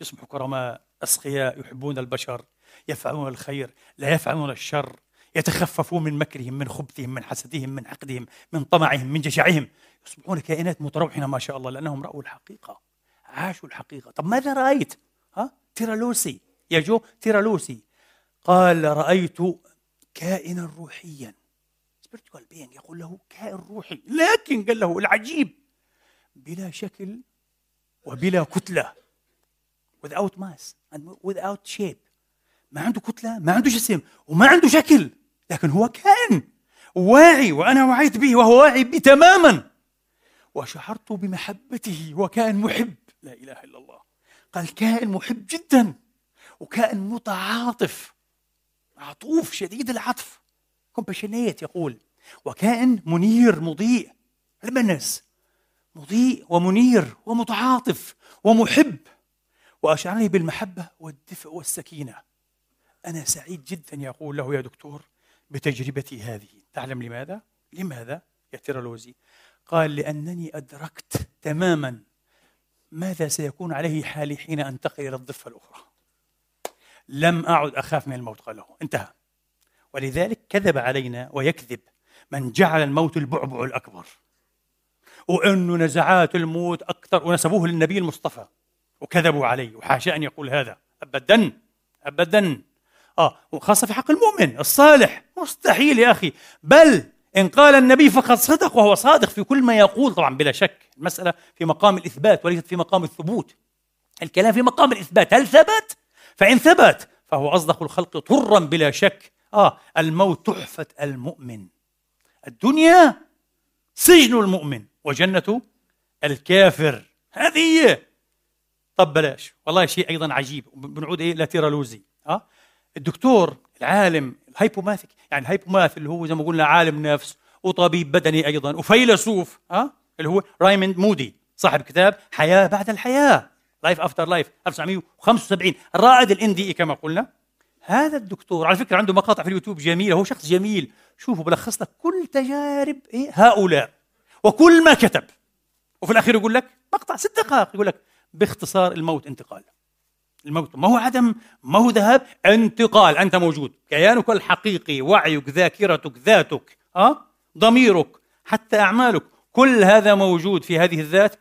يصبحوا كرماء أسقياء يحبون البشر يفعلون الخير لا يفعلون الشر يتخففون من مكرهم من خبثهم من حسدهم من حقدهم من طمعهم من جشعهم. يصبحون كائنات متروحنة ما شاء الله لأنهم رأوا الحقيقة عاشوا الحقيقة. طب ماذا رأيت؟ ها؟ تيرالوسي. يا جو تيرالوسي. قال رأيت كائنا روحيا. Spiritual being يقول له كائن روحي. لكن قال له العجيب بلا شكل وبلا كتلة. Without mass and without shape. ما عنده كتلة ما عنده جسم وما عنده شكل. لكن هو كائن. واعي وأنا وعيت به وهو واعي بي تماما. وشعرت بمحبته وكائن محب. لا إله إلا الله. قال كائن محب جدا. وكائن متعاطف. عطوف شديد العطف. كومباشينيت يقول وكائن منير مضيء. المنس مضيء ومنير ومتعاطف ومحب. وأشعرني بالمحبة والدفء والسكينة. أنا سعيد جدا يقول له يا دكتور بتجربتي هذه. تعلم لماذا؟ لماذا؟ يا تيرالوزي؟ قال لأنني أدركت تماما ماذا سيكون عليه حالي حين أنتقل إلى الضفة الأخرى. لم أعد أخاف من الموت قال له. انتهى. ولذلك كذب علينا ويكذب من جعل الموت البعبع الأكبر. وأنه نزعات الموت أكثر ونسبوه للنبي المصطفى. وكذبوا عليه. وحاشا أن يقول هذا. أبدا أبدا. آه وخاصة في حق المؤمن الصالح. مستحيل يا أخي. بل إن قال النبي فقد صدق وهو صادق في كل ما يقول. طبعا بلا شك. المسألة في مقام الإثبات وليست في مقام الثبوت. الكلام في مقام الإثبات. هل ثبت؟ فإن ثبت فهو أصدق الخلق طرا بلا شك. آه الموت تحفة المؤمن. الدنيا سجن المؤمن وجنة الكافر. هذه هي. طب بلاش. والله شيء أيضا عجيب. بنعود إيه ل تيرالوزي آه الدكتور العالم ال polymathic يعني ال polymath اللي هو زي ما قلنا عالم نفس وطبيب بدني أيضا وفيلسوف. أه؟ اللي هو رايموند مودي صاحب كتاب حياة بعد الحياة. Life After Life 1975 الرائد ال ND إي كما قلنا. هذا الدكتور على فكرة عنده مقاطع في اليوتيوب جميلة هو شخص جميل. شوفوا بلخص لك كل تجارب إيه هؤلاء. وكل ما كتب. وفي الأخير يقول لك مقطع ست دقائق يقول لك باختصار الموت انتقال. الموت ما هو عدم ما هو ذهاب؟ انتقال أنت موجود. كيانك الحقيقي وعيك ذاكرتك ذاتك أه؟ ضميرك حتى أعمالك كل هذا موجود في هذه الذات.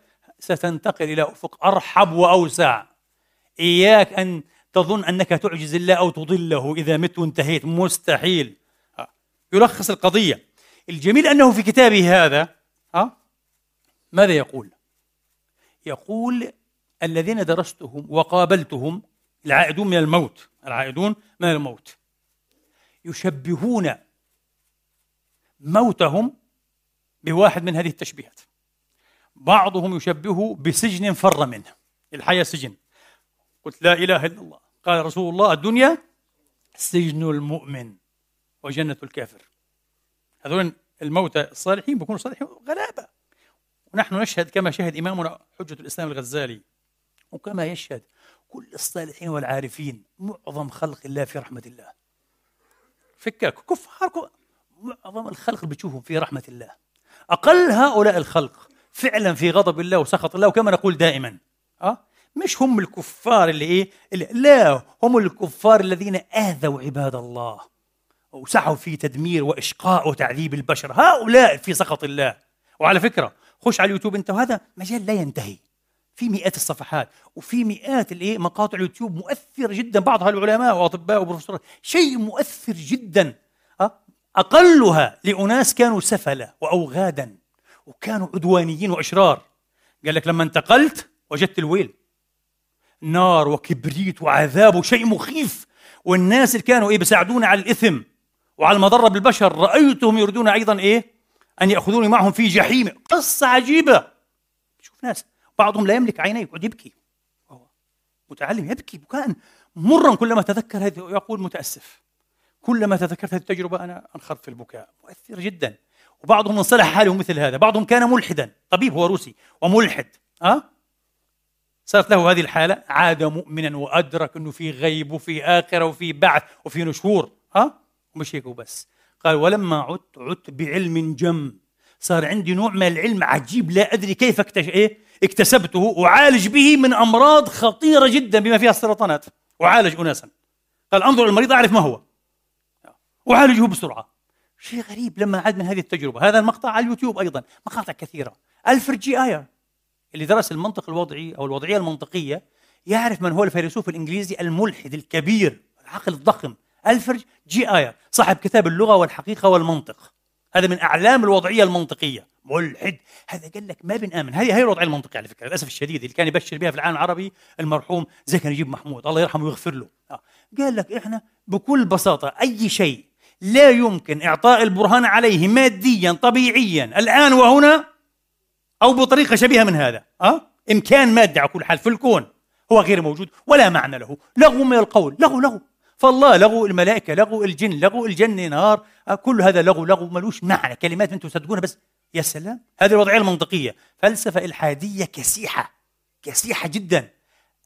ستنتقل إلى أفق أرحب وأوسع. إياك أن تظن أنك تعجز الله أو تضله. إذا مت وانتهيت مستحيل. أه؟ يلخص القضية. الجميل أنه في كتابه هذا أه؟ ماذا يقول؟ يقول الذين درستهم وقابلتهم العائدون من الموت العائدون من الموت يشبهون موتهم بواحد من هذه التشبيهات. بعضهم يشبهه بسجن فر منه. الحياة سجن. قلت لا إله إلا الله. قال رسول الله الدنيا سجن المؤمن وجنة الكافر. هذول الموتى الصالحين بيكونوا صالحين غلابة. ونحن نشهد كما شهد إمامنا حجة الإسلام الغزالي. وكما يشهد كل الصالحين والعارفين معظم خلق الله في رحمة الله. فكك كفار معظم الخلق بتشوفهم في رحمة الله. أقل هؤلاء الخلق فعلا في غضب الله وسخط الله وكما نقول دائما. أه؟ مش هم الكفار اللي إيه؟ اللي لا هم الكفار الذين آذوا عباد الله وسعوا في تدمير وإشقاء وتعذيب البشر. هؤلاء في سخط الله. وعلى فكرة خش على اليوتيوب أنت وهذا مجال لا ينتهي. في مئات الصفحات وفي مئات الإيه؟ مقاطع اليوتيوب مؤثرة جدا. بعضها العلماء وأطباء وبروفيسورات. شيء مؤثر جدا. أقلها لأناس كانوا سفلة واوغادا. وكانوا عدوانيين وأشرار. قال لك لما انتقلت وجدت الويل. نار وكبريت وعذاب وشيء مخيف. والناس اللي كانوا إيه بيساعدونا على الإثم وعلى المضره بالبشر رأيتهم يريدون أيضا إيه أن يأخذوني معهم في جحيم. قصة عجيبة. شوف ناس بعضهم لا يملك عينيه يقعد يبكي. متعلم يبكي. بكاء مرا كلما تذكر هذه يقول متأسف كلما تذكرت هذه التجربة أنا أنخرط في البكاء. مؤثر جدا. وبعضهم انصلح حاله مثل هذا. بعضهم كان ملحدا طبيب هو روسي وملحد أه؟ صارت له هذه الحالة عاد مؤمنا وأدرك أنه في غيب وفي آخرة وفي بعث وفي نشور ها؟ ومش هيك وبس. قال ولما عدت عدت بعلم جم. صار عندي نوع من العلم عجيب لا أدري كيف اكتش... إيه؟ اكتسبته أعالج به من أمراض خطيرة جدا بما فيها السرطانات. أعالج أناسا. قال أنظر المريض أعرف ما هو. أعالجه بسرعة. شيء غريب لما عاد من هذه التجربة. هذا المقطع على اليوتيوب أيضا مقاطع كثيرة. ألفرد جي آير اللي درس المنطق الوضعي أو الوضعية المنطقية يعرف من هو الفيلسوف الإنجليزي الملحد الكبير العقل الضخم. ألفرد جي آير صاحب كتاب اللغة والحقيقة والمنطق. هذا من أعلام الوضعية المنطقية. ملحد. هذا قال لك ما بنآمن. هذه هي الوضعية المنطقية على فكرة للأسف الشديد اللي كان يبشر بها في العالم العربي المرحوم زكي نجيب محمود. الله يرحمه ويغفر له. آه. قال لك إحنا بكل بساطة أي شيء لا يمكن إعطاء البرهان عليه ماديا طبيعيا. الآن وهنا أو بطريقة شبيهة من هذا أه؟ إمكان مادي على كل حال في الكون هو غير موجود ولا معنى له. لغو من القول لغو لغو. فالله لغو الملائكة لغو الجن لغو الجنة نار أه؟ كل هذا لغو لغو. ملوش معنى. كلمات أنتم تصدقونها بس. يا سلام. هذه الوضعية المنطقية. فلسفة إلحادية كسيحة كسيحة جدا.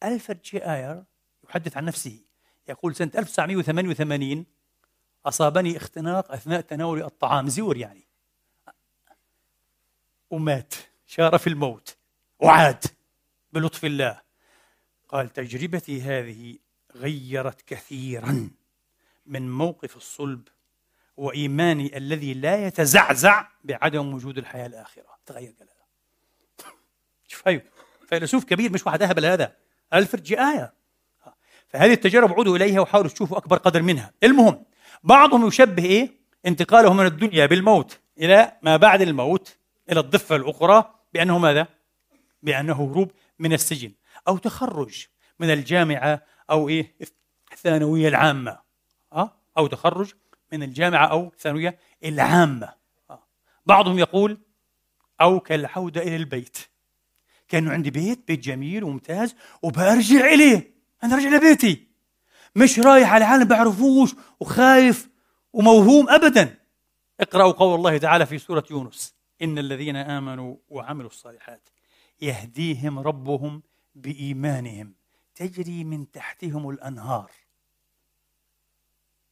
ألفرد جي آير يحدث عن نفسه. يقول سنة 1988 أصابني اختناق أثناء تناول الطعام زور يعني. ومات شار في الموت وعاد بلطف الله. قال تجربتي هذه غيرت كثيرا من موقف الصلب وإيماني الذي لا يتزعزع بعدم وجود الحياة الآخرة. تغير كلامه شوف هاي فيلسوف كبير مش واحد أهبل هذا. ألفرد جي آية. فهذه التجارب عودوا إليها وحاولوا تشوفوا أكبر قدر منها. المهم بعضهم يشبه إيه؟ انتقاله من الدنيا بالموت إلى ما بعد الموت إلى الضفة الأخرى بأنه ماذا؟ بأنه هروب من السجن أو تخرج من الجامعة أو إيه؟ الثانوية العامة. أه؟ أو تخرج من الجامعة أو الثانوية العامة. أه؟ بعضهم يقول أو كالعودة إلى البيت. كأنه عندي بيت بيت جميل وممتاز وبرجع إليه. أنا رجع لبيتي. مش رايح على عالم بعرفوش وخايف وموهوم أبدا. اقرأوا قول الله تعالى في سورة يونس. إن الذين آمنوا وعملوا الصالحات يهديهم ربهم بإيمانهم تجري من تحتهم الأنهار.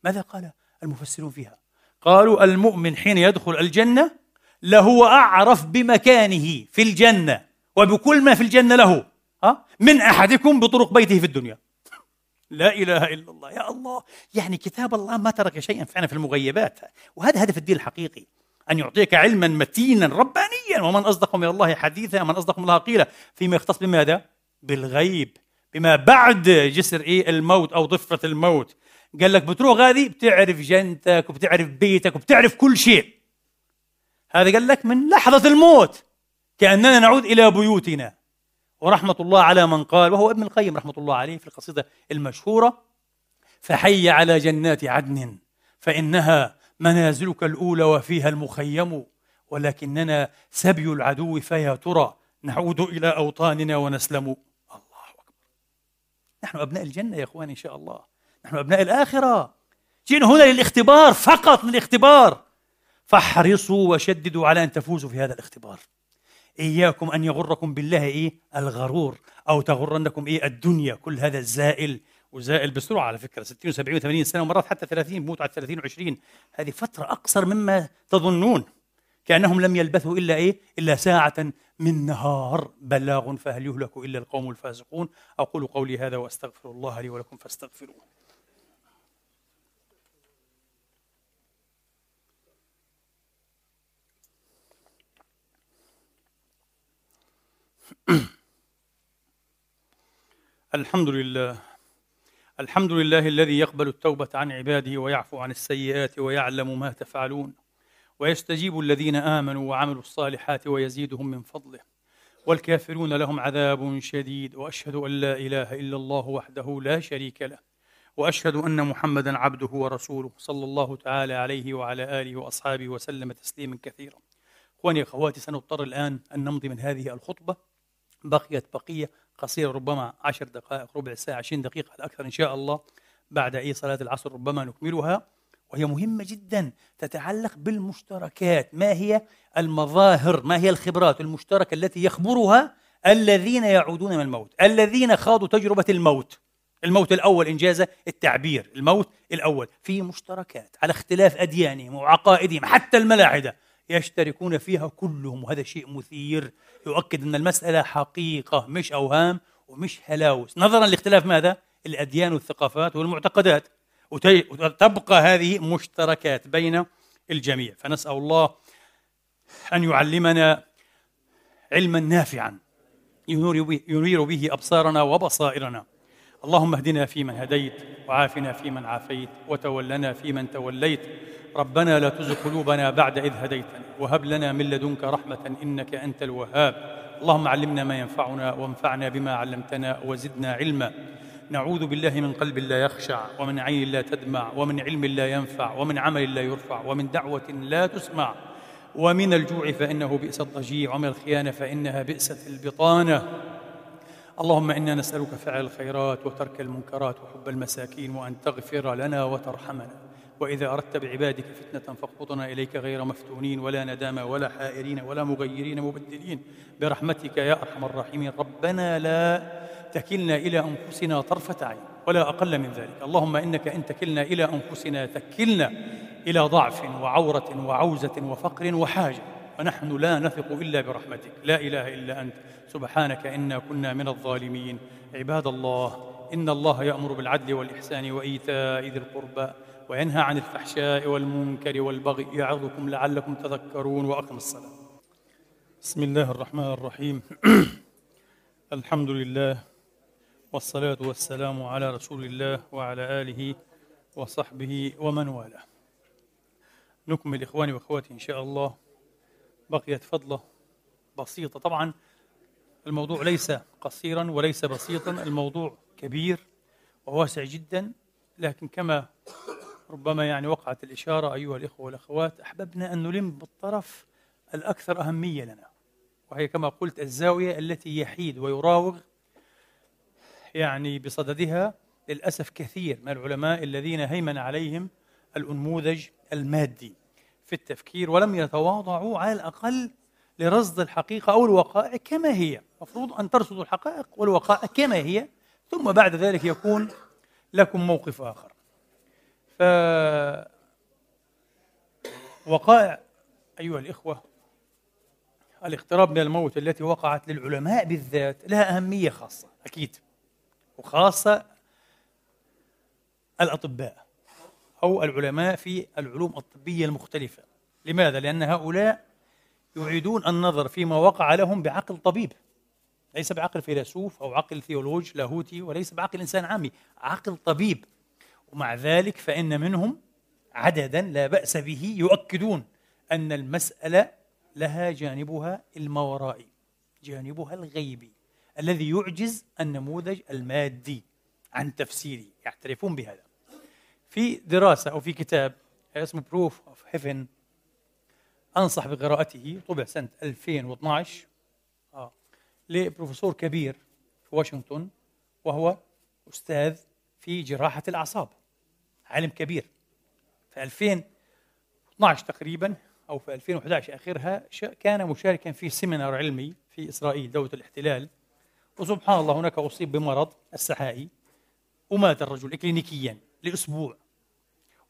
ماذا قال المفسرون فيها؟ قالوا المؤمن حين يدخل الجنة لهو أعرف بمكانه في الجنة وبكل ما في الجنة له من أحدكم بطرق بيته في الدنيا. لا إله إلا الله. يا الله يعني كتاب الله ما ترك شيئا. فعلا في المغيبات. وهذا هدف الدين الحقيقي. أن يعطيك علما متينا ربانيا. ومن أصدق من الله حديثا من أصدق من الله قيلا. فيما يختص بماذا؟ بالغيب. بما بعد جسر إيه؟ الموت أو ضفة الموت. قال لك بتروح غادي بتعرف جنتك وبتعرف بيتك وبتعرف كل شيء. هذا قال لك من لحظة الموت. كأننا نعود إلى بيوتنا. ورحمة الله على من قال وهو ابن القيم رحمة الله عليه في القصيدة المشهورة فحي على جنات عدن فإنها منازلك الأولى وفيها المخيم ولكننا سبي العدو فيا ترى نعود إلى أوطاننا ونسلم. الله أكبر. نحن أبناء الجنة يا إخواني إن شاء الله. نحن أبناء الآخرة. جئنا هنا للاختبار فقط للاختبار. فاحرصوا وشددوا على أن تفوزوا في هذا الاختبار. إياكم أن يغركم بالله إيه؟ الغرور. أو تغرنكم إيه؟ الدنيا. كل هذا الزائل وزائل بسرعة على فكرة. 60 و70 و80 سنة ومرات حتى 30 بموت على 30 و20 هذه فترة أقصر مما تظنون. كأنهم لم يلبثوا إلا إيه؟ إلا ساعة من نهار. بلاغ فهل يهلك إلا القوم الفاسقون؟ أقول قولي هذا وأستغفر الله لي ولكم فاستغفروه. الحمد لله الحمد لله الذي يقبل التوبة عن عباده ويعفو عن السيئات ويعلم ما تفعلون ويستجيب الذين آمنوا وعملوا الصالحات ويزيدهم من فضله والكافرون لهم عذاب شديد وأشهد أن لا إله إلا الله وحده لا شريك له وأشهد أن محمدا عبده ورسوله صلى الله تعالى عليه وعلى آله وأصحابه وسلم تسليما كثيرا إخواني أخواتي سنضطر الآن أن نمضي من هذه الخطبة بقيت بقية قصيرة ربما عشر دقائق ربع ساعة عشرين دقيقة على الأكثر إن شاء الله بعد أي صلاة العصر ربما نكملها. وهي مهمة جدا تتعلق بالمشتركات. ما هي المظاهر؟ ما هي الخبرات المشتركة التي يخبرها الذين يعودون من الموت؟ الذين خاضوا تجربة الموت. الموت الأول إنجاز التعبير الموت الأول في مشتركات على اختلاف أديانهم وعقائدهم حتى الملاحدة. يشتركون فيها كلهم وهذا شيء مثير. يؤكد أن المسألة حقيقة مش أوهام ومش هلاوس. نظرا لاختلاف ماذا؟ الأديان والثقافات والمعتقدات. وتبقى هذه مشتركات بين الجميع. فنسأل الله أن يعلمنا علما نافعا. ينير به أبصارنا وبصائرنا اللهم اهدنا فيمن هديت وعافنا فيمن عافيت وتولنا فيمن توليت. ربنا لا تزغ قلوبنا بعد إذ هديتنا وهب لنا من لدنك رحمة إنك أنت الوهاب. اللهم علمنا ما ينفعنا وانفعنا بما علمتنا وزدنا علما. نعوذ بالله من قلب لا يخشع ومن عين لا تدمع ومن علم لا ينفع ومن عمل لا يرفع ومن دعوة لا تسمع. ومن الجوع فإنه بئس الضجيع ومن الخيانة فإنها بئست البطانة. اللهم إنا نسألك فعل الخيرات وترك المنكرات وحب المساكين وأن تغفر لنا وترحمنا. وإذا أردت بعبادك فتنة فاقبضنا إليك غير مفتونين ولا ندامى ولا حائرين ولا مغيرين مبدلين. برحمتك يا أرحم الراحمين. ربنا لا تكلنا إلى أنفسنا طرفة عين ولا أقل من ذلك. اللهم إنك إن تكلنا إلى أنفسنا تكلنا إلى ضعف وعورة وعوزة وفقر وحاجة. ونحن لا نثق إلا برحمتك. لا إله إلا أنت. سبحانك إنا كنا من الظالمين. عباد الله إن الله يأمر بالعدل والإحسان وإيتاء ذي القربى. وينهى عن الفحشاء والمنكر والبغي يعظكم لعلكم تذكرون وأقم الصلاة. بسم الله الرحمن الرحيم. الحمد لله والصلاة والسلام على رسول الله وعلى آله وصحبه ومن والاه. نكمل إخواني وأخواتي إن شاء الله. بقيت فضلة بسيطة. طبعا الموضوع ليس قصيرا وليس بسيطا. الموضوع كبير وواسع جدا. لكن كما ربما يعني وقعت الإشارة أيها الإخوة والأخوات أحببنا أن نلم بالطرف الأكثر أهمية لنا وهي كما قلت الزاوية التي يحيد ويراوغ يعني بصددها للأسف كثير من العلماء الذين هيمن عليهم الأنموذج المادي في التفكير ولم يتواضعوا على الأقل لرصد الحقيقة أو الوقائع كما هي. المفروض أن ترصدوا الحقائق والوقائع كما هي ثم بعد ذلك يكون لكم موقف آخر. ف وقائع أيها الإخوة الاقتراب من الموت التي وقعت للعلماء بالذات لها أهمية خاصة أكيد وخاصة الأطباء أو العلماء في العلوم الطبية المختلفة لماذا؟ لأن هؤلاء يعيدون النظر فيما وقع لهم بعقل طبيب ليس بعقل فيلسوف أو عقل ثيولوج لاهوتي وليس بعقل إنسان عامي عقل طبيب ومع ذلك فإن منهم عددا لا بأس به يؤكدون أن المسألة لها جانبها الماورائي جانبها الغيبي الذي يعجز النموذج المادي عن تفسيره يعترفون بهذا في دراسة أو في كتاب اسمه Proof of Heaven أنصح بقراءته طبع سنة 2012 آه. لبروفيسور كبير في واشنطن وهو أستاذ في جراحة الأعصاب عالم كبير. في 2012 تقريبا أو في 2011 آخرها كان مشاركا في سيمينار علمي في إسرائيل دولة الاحتلال. وسبحان الله هناك أصيب بمرض السحائي. ومات الرجل إكلينيكيا لأسبوع.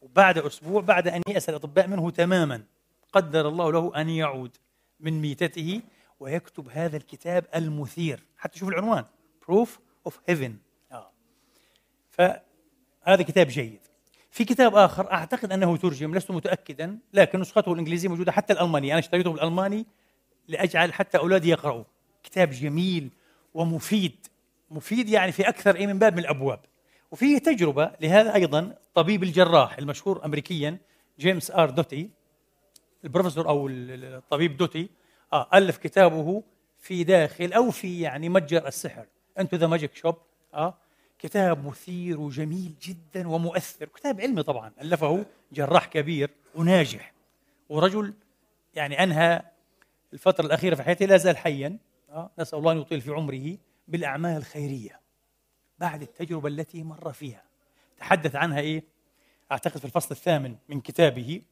وبعد أسبوع بعد أن يأس الأطباء منه تماما قدر الله له أن يعود من ميتته ويكتب هذا الكتاب المثير. حتى شوف العنوان Proof of Heaven. فهذا كتاب جيد. في كتاب آخر أعتقد أنه ترجم لست متأكدا لكن نسخته الإنجليزية موجودة حتى الألمانية. أنا اشتريته بالألماني لأجعل حتى أولادي يقرأوا كتاب جميل ومفيد. مفيد يعني في أكثر إيه من باب من الأبواب. وفيه تجربة لهذا أيضا طبيب الجراح المشهور أمريكيا جيمس آر دوتي. البروفيسور أو الطبيب دوتي آه ألف كتابه في داخل أو في يعني متجر السحر. Into the Magic Shop آه. كتاب مثير وجميل جدا ومؤثر. كتاب علمي طبعا ألفه جراح كبير وناجح. ورجل يعني أنهى الفترة الأخيرة في حياته لا زال حيا. آه نسأل الله أن يطيل في عمره بالأعمال الخيرية بعد التجربة التي مر فيها. تحدث عنها إيه؟ أعتقد في الفصل الثامن من كتابه.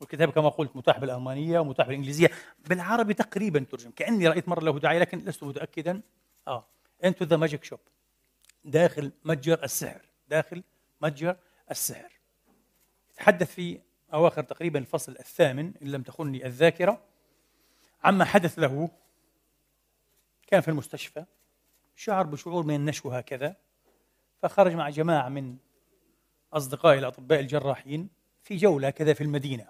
والكتاب كما قلت متاح بالألمانية ومتاح بالإنجليزية. بالعربي تقريبا ترجم كأني رأيت مرة له داعي لكن لست متأكدا. آه Into the Magic Shop داخل متجر السحر داخل متجر السحر. تحدث في أواخر تقريبا الفصل الثامن إن لم تخني الذاكرة عما حدث له كان في المستشفى شعر بشعور من النشوة هكذا فخرج مع جماعة من أصدقائي الأطباء الجراحين في جولة كذا في المدينة.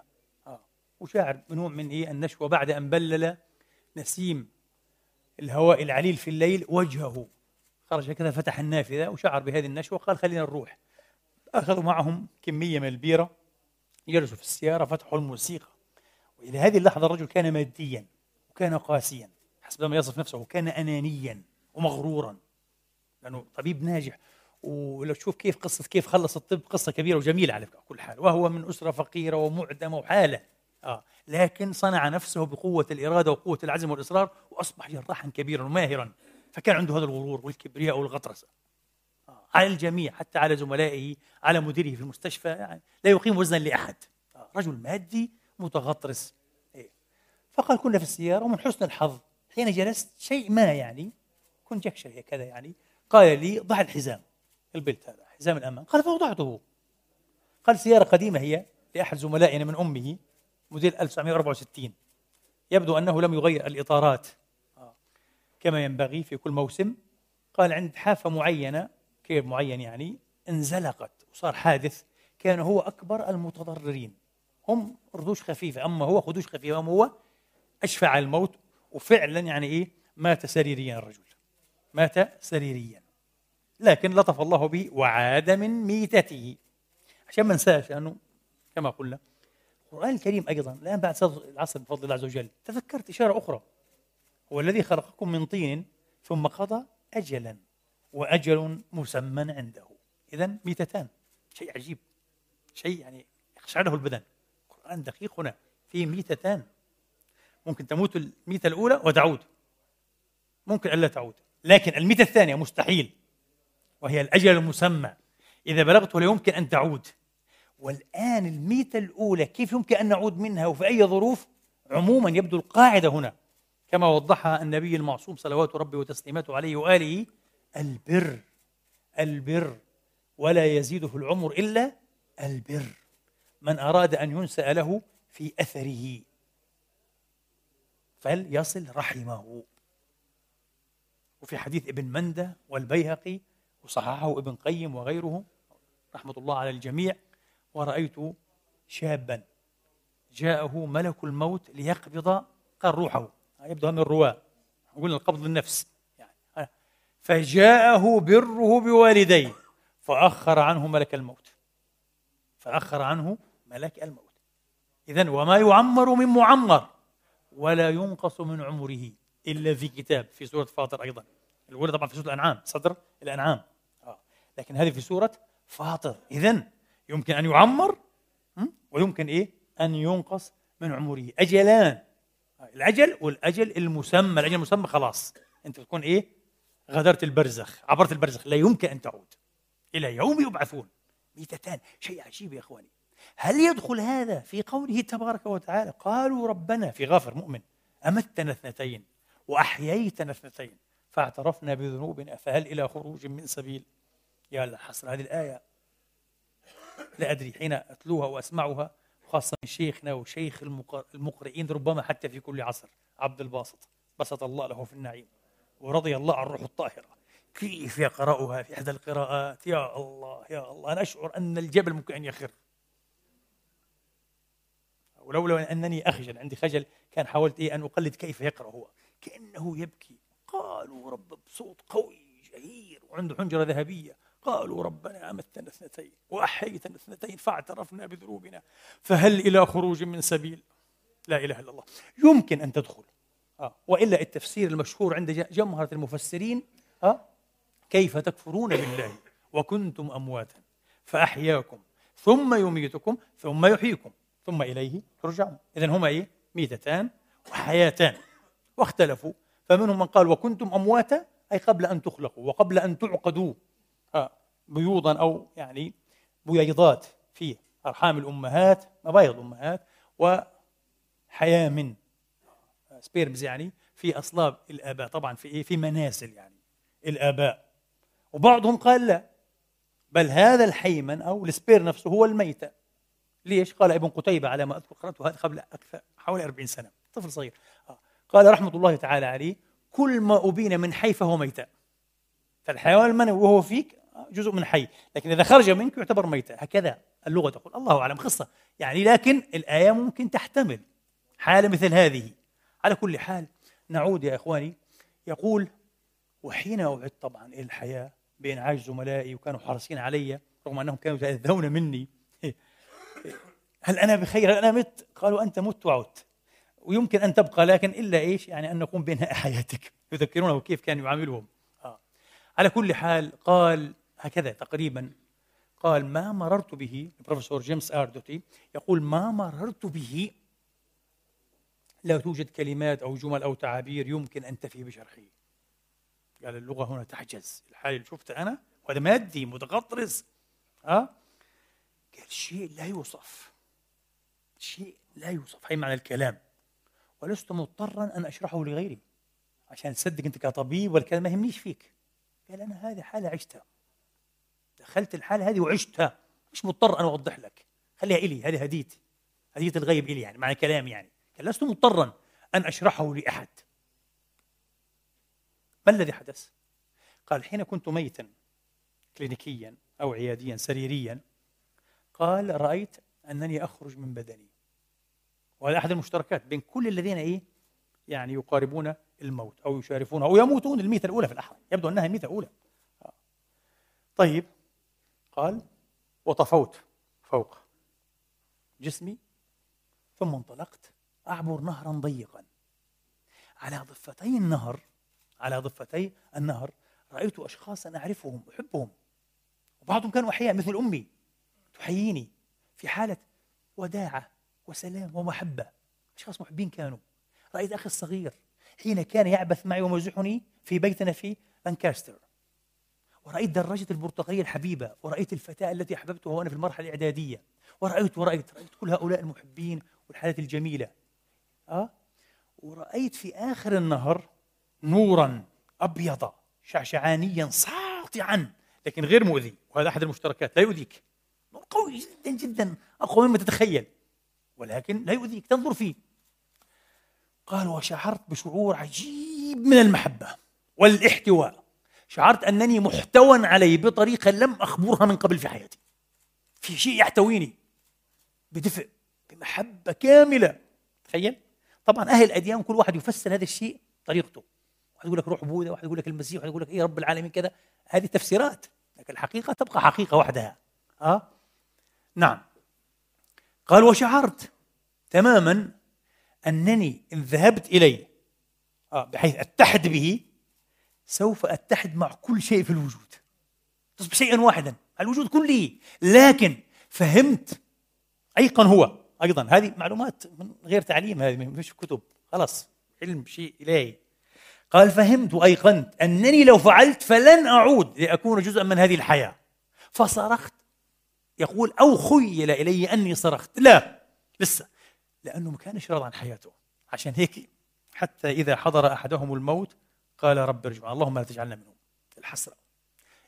آه. وشاعر بنوع من إيه؟ النشوة بعد أن بلل نسيم الهواء العليل في الليل وجهه. خرج هكذا فتح النافذة وشعر بهذه النشوة قال خلينا نروح. أخذوا معهم كمية من البيرة جلسوا في السيارة فتحوا الموسيقى. وإلى هذه اللحظة الرجل كان ماديا وكان قاسيا. حسب ما يصف نفسه وكان أنانيا ومغرورا. لأنه طبيب ناجح. ولو تشوف كيف قصة كيف خلص الطب قصة كبيرة وجميلة على كل حال. وهو من أسرة فقيرة ومعدمة وحالة. آه. لكن صنع نفسه بقوة الإرادة وقوة العزم والإصرار وأصبح جراحا كبيرا وماهرا. فكان عنده هذا الغرور والكبرياء والغطرسة آه. على الجميع حتى على زملائه على مديره في المستشفى يعني لا يقيم وزنا لأحد آه. رجل مادي متغطرس إيه. فقال كنا في السيارة ومن حسن الحظ حين جلست شيء ما يعني كونجكشر هي كذا يعني قال لي ضع الحزام البلت هذا حزام الأمان قال فوضعته قال سيارة قديمة هي لأحد زملائنا من أمه موديل 1964 يبدو أنه لم يغير الإطارات كما ينبغي في كل موسم. قال عند حافة معينة كيف معين يعني؟ انزلقت وصار حادث. كان هو أكبر المتضررين. هم ردوش خفيفة أما هو خدوش خفيفة أما هو أشفع الموت. وفعلا يعني إيه؟ مات سريريا الرجل. مات سريريا. لكن لطف الله به وعاد من ميتته. عشان ما ننساش لأنه كما قلنا القرآن الكريم أيضا الآن بعد العصر بفضل الله عز وجل تذكرت إشارة أخرى. هو الذي خلقكم من طين ثم قضى أجلا وأجل مسمى عنده. إذا ميتتان. شيء عجيب. شيء يعني يخشعره البدن. القرآن دقيق هنا. فيه ميتتان. ممكن تموت الميتة الأولى وتعود ممكن ألا تعود. لكن الميتة الثانية مستحيل. وهي الأجل المسمى. إذا بلغته لا يمكن أن تعود. والآن الميتة الأولى كيف يمكن أن نعود منها؟ وفي أي ظروف؟ عموما يبدو القاعدة هنا. كما وضحها النبي المعصوم صلوات ربي وتسليماته عليه وآله البر البر ولا يزيد في العمر إلا البر. من أراد أن ينسأ له في أثره فليصل رحمه. وفي حديث ابن مندة والبيهقي وصححه ابن قيم وغيره رحمة الله على الجميع ورأيت شابا جاءه ملك الموت ليقبض قال روحه يبدو من الرواة قلنا القبض للنفس. يعني فجاءه بره بوالديه فأخر عنه ملك الموت. فأخر عنه ملك الموت. إذا وما يعمر من معمر ولا ينقص من عمره إلا في كتاب في سورة فاطر أيضا. الأولى طبعا في سورة الأنعام صدر الأنعام. آه. لكن هذه في سورة فاطر. إذا يمكن أن يعمر ويمكن إيه؟ أن ينقص من عمره. أجلان الأجل والأجل المسمى الأجل المسمى خلاص. أنت تكون إيه؟ غادرت البرزخ عبرت البرزخ. لا يمكن أن تعود. إلى يوم يبعثون. ميتتان. شيء عجيب يا إخواني. هل يدخل هذا في قوله تبارك وتعالى؟ قالوا ربنا في غافر مؤمن أمتنا اثنتين وأحييتنا اثنتين فاعترفنا بذنوبنا فهل إلى خروج من سبيل؟ يا الحسرة هذه الآية لا أدري حين أتلوها وأسمعها. خاصة من شيخنا وشيخ المقرئين ربما حتى في كل عصر عبد الباسط. بسط الله له في النعيم. ورضي الله عن الروح الطاهرة. كيف يقرأها في إحدى القراءات؟ يا الله يا الله. أنا أشعر أن الجبل ممكن أن يخر. ولولا أنني أخجل عندي خجل كان حاولت إيه؟ أن أقلد كيف يقرأ هو. كأنه يبكي. قالوا رب بصوت قوي جهير وعنده حنجرة ذهبية. قالوا ربنا أمتنا اثنتين وأحيتنا اثنتين فاعترفنا بذنوبنا فهل إلى خروج من سبيل؟ لا إله إلا الله. يمكن أن تدخل. آه. وإلا التفسير المشهور عند جمهرة المفسرين آه. كيف تكفرون بالله وكنتم أمواتا فأحياكم ثم يميتكم ثم يحييكم ثم إليه ترجعون. إذا هما إيه؟ ميتتان وحياتان. واختلفوا. فمنهم من قال وكنتم أمواتا أي قبل أن تخلقوا وقبل أن تعقدوا. بيوضا أو يعني بييضات في أرحام الأمهات مبايض الأمهات وحياة من سبيرمز يعني في أصلاب الآباء. طبعا في إيه؟ في مناسل يعني الآباء. وبعضهم قال لا بل هذا الحيمن أو السبير نفسه هو الميتة. ليش؟ قال ابن قتيبة على ما أذكر قرأته هذا قبل أكثر حوالي 40 سنة طفل صغير. آه. قال رحمة الله تعالى عليه كل ما أبين من حي فهو ميتة فالحيوان المنوي وهو فيك جزء من حي لكن إذا خرج منك يعتبر ميتة. هكذا اللغة تقول. الله أعلم. قصة. يعني لكن الآية ممكن تحتمل حالة مثل هذه. على كل حال نعود يا إخواني. يقول وحين أوعد طبعا إلى الحياة بإنعاش زملائي وكانوا حريصين علي رغم أنهم كانوا يتأذون مني هل أنا بخير؟ هل أنا مت؟ قالوا أنت مت وعدت. ويمكن أن تبقى لكن إلا إيش؟ يعني أن نقوم بإنهاء حياتك. يذكرونه كيف كان يعاملهم. آه. على كل حال قال هكذا تقريبا. قال ما مررت به البروفيسور جيمس آردوتي يقول ما مررت به. لا توجد كلمات أو جمل أو تعابير يمكن أن تفي بشرحه قال اللغة هنا تعجز الحال اللي شفته أنا وهذا مادي متغطرس. ها؟ أه؟ قال شيء لا يوصف. شيء لا يوصف. هي معنى الكلام. ولست مضطرا أن أشرحه لغيري. عشان تصدق أنت كطبيب والكلام ما يهمنيش فيك. قال أنا هذه حالة عشتها. دخلت الحالة هذه وعشتها. مش مضطر أن أوضح لك. خليها إلي هذه هديتي. هدية الغيب إلي يعني معنى كلام يعني. لست مضطرا أن أشرحه لأحد. ما الذي حدث؟ قال حين كنت ميتا كلينيكيا أو عياديا سريريا قال رأيت أنني أخرج من بدني. وهذا أحد المشتركات بين كل الذين إيه؟ يعني يقاربون الموت أو يشارفون أو يموتون الميتة الأولى في الأحرى. يبدو أنها الميتة الأولى. طيب قال وطفوت فوق جسمي ثم انطلقت أعبر نهرا ضيقا. على ضفتي النهر على ضفتي النهر رأيت أشخاصا أعرفهم أحبهم. وبعضهم كانوا أحياء مثل أمي. تحييني في حالة وداعة وسلام ومحبة. أشخاص محبين كانوا. رأيت أخي الصغير حين كان يعبث معي ومزحني في بيتنا في لانكاستر. ورأيت دراجة البرتقالية الحبيبة ورأيت الفتاة التي أحببتها وأنا في المرحلة الإعدادية. ورأيت ورأيت رأيت كل هؤلاء المحبين والحالات الجميلة. أه؟ ورأيت في آخر النهر نورا أبيض شعشعانيا ساطعا لكن غير مؤذي. وهذا أحد المشتركات. لا يؤذيك. نور قوي جدا جدا. أقوى مما تتخيل. ولكن لا يؤذيك. تنظر فيه. قال وشعرت بشعور عجيب من المحبة والإحتواء. شعرت أنني محتوى عليه بطريقة لم أخبرها من قبل في حياتي. في شيء يحتويني بدفء بمحبة كاملة. تخيل؟ طبعا أهل الأديان كل واحد يفسر هذا الشيء طريقته. واحد يقول لك روح بوذا واحد يقول لك المسيح واحد يقول لك إيه رب العالمين كذا. هذه تفسيرات لكن الحقيقة تبقى حقيقة وحدها. أه؟ نعم. قال وشعرت تماما أنني إن ذهبت إليه آه بحيث أتحد به سوف أتحد مع كل شيء في الوجود. تصبح شيئا واحدا الوجود كله. لكن فهمت أيقن هو أيضا. هذه معلومات من غير تعليم هذه مش كتب. خلاص علم شيء إلهي. قال فهمت وأيقنت أنني لو فعلت فلن أعود لأكون جزءا من هذه الحياة. فصرخت. يقول أو خيل إلي أني صرخت. لا لسه. لأنه ما كانش راضي عن حياته. عشان هيك حتى إذا حضر أحدهم الموت قال رب ارجع اللهم لا تجعلنا منهم. الحسرة.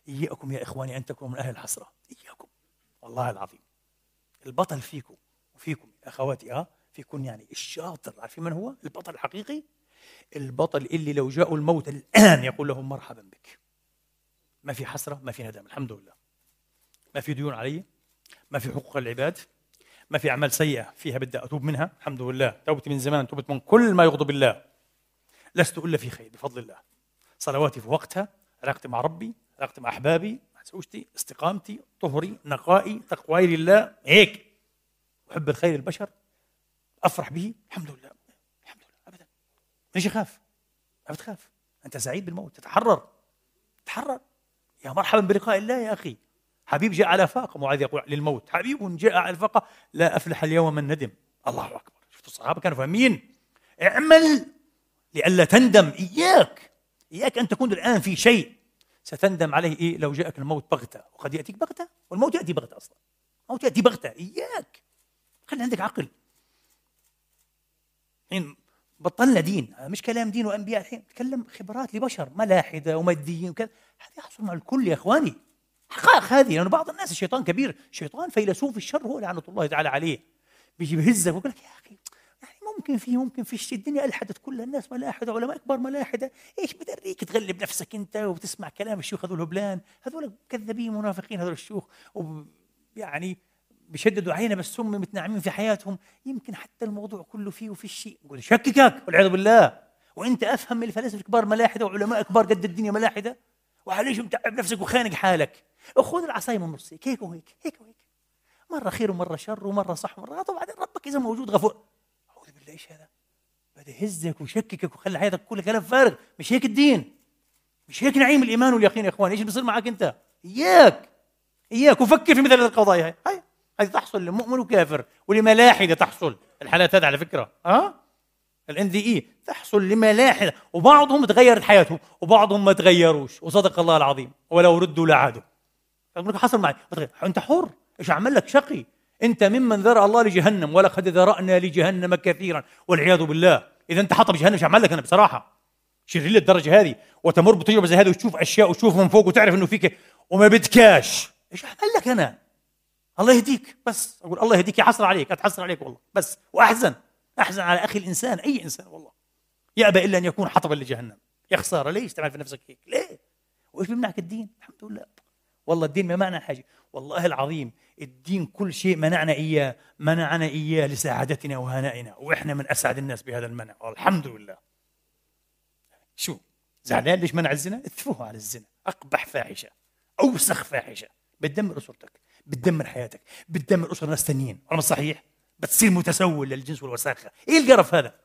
إياكم يا إخواني أن تكونوا من أهل الحسرة. إياكم. والله العظيم. البطل فيكم فيكم أخواتي ها فيكم يعني الشاطر. عارفين من هو؟ البطل الحقيقي؟ البطل اللي لو جاءوا الموت الآن يقول لهم مرحبا بك. ما في حسرة ما في ندم الحمد لله. ما في ديون علي ما في حقوق العباد ما في أعمال سيئة فيها بدي أتوب منها الحمد لله. توبتي من زمان توبت من كل ما يغضب الله. لست إلا في خير بفضل الله. صلواتي في وقتها علاقتي مع ربي علاقتي مع أحبابي مع زوجتي استقامتي طهري نقائي تقواي لله. هيك. أحب الخير البشر أفرح به الحمد لله. الحمد لله. ابدا. ليش اخاف؟ ما بتخاف. أنت سعيد بالموت. تتحرر. تحرر يا مرحبا بلقاء الله يا أخي. حبيب جاء على فاقة معاذ يقول للموت. حبيب جاء على فاقه لا أفلح اليوم من ندم. الله أكبر. شفتوا الصحابة كانوا فاهمين. اعمل. لئلا تندم. إياك إياك أن تكون الآن في شيء. ستندم عليه إيه؟ لو جاءك الموت بغتة. وقد يأتيك بغتة والموت يأتي بغتة أصلا. الموت يأتي بغتة. إياك. خلي عندك عقل. الحين بطلنا دين. مش كلام دين وأنبياء الحين. نتكلم خبرات لبشر. ملاحدة وماديين وكذا. هذا يحصل مع الكل يا إخواني. حقائق هذه. لأنه بعض الناس الشيطان كبير. شيطان فيلسوف الشر هو لعنة الله تعالى عليه. بيجي بهزك ويقول لك يا يعني ممكن في ممكن في الدنيا ألحدت كل الناس ملاحده علماء كبار ملاحده إيش بدريك تغلب نفسك أنت وتسمع كلام الشيوخ هذول الهبلان هذول كذابين منافقين هذول الشيوخ. يعني بيشددوا علينا بس هم متنعمين في حياتهم. يمكن حتى الموضوع كله فيه وفي شيء. نقول شككك والعياذ بالله. وأنت أفهم من الفلاسفة الكبار ملاحده وعلماء كبار قد الدنيا ملاحده وعليش متعب نفسك وخانق حالك؟ خذ العصاية من النص. هيك وهيك هيك وهيك. مرة خير ومرة شر ومرة صح ومرة غلط. وبعدين ربك إذا موجود غفور. بالله إيش هذا؟ بدا يهزك ويشككك ويخلي حياتك كلها كلام فارغ. مش هيك الدين. مش هيك نعيم الإيمان واليقين يا إخوان. إيش بيصير معك أنت؟ إياك. إياك. وفكر في مثل هذه القضايا. هاي. هاي. هذه تحصل لمؤمن وكافر ولملاحدة تحصل. الحالات هذه على فكرة. ها؟ الان دي اي تحصل لملاحدة. وبعضهم تغيرت حياته وبعضهم ما تغيروش. وصدق الله العظيم. ولو ردوا لعادوا. حصل معي. أنت حر. إيش اعمل لك؟ شقي. أنت ممن ذرى الله لجهنم ولقد ذرأنا لجهنم كثيرا والعياذ بالله. إذا أنت حاطه إيش اعمل لك أنا بصراحة؟ شرير للدرجه هذه. وتمر بتجربة زي هذه وتشوف أشياء وتشوف من فوق وتعرف إنه فيك وما بدكاش. إيش اعمل لك أنا؟ الله يهديك. بس أقول الله يهديك يحصر عليك اتحصر عليك والله. بس وأحزن. أحزن على أخي الإنسان أي إنسان والله. يأبى إلا أن يكون حطبا لجهنم. يا خساره ليش تعمل في نفسك هيك؟ ليه؟ وإيش بيمنعك الدين؟ الحمد لله. والله الدين ما معنى حاجة. والله العظيم الدين كل شيء منعنا إياه منعنا إياه لسعادتنا وهنائنا وإحنا من أسعد الناس بهذا المنع والحمد لله. شو؟ زعلان ليش منع الزنا؟ اثفوه على الزنا. أقبح فاحشة أوسخ فاحشة. بتدمر أسرتك بتدمر حياتك بتدمر أسر ناس ثانيين ولا صحيح؟ بتصير متسول للجنس والوساخة. إيه القرف هذا؟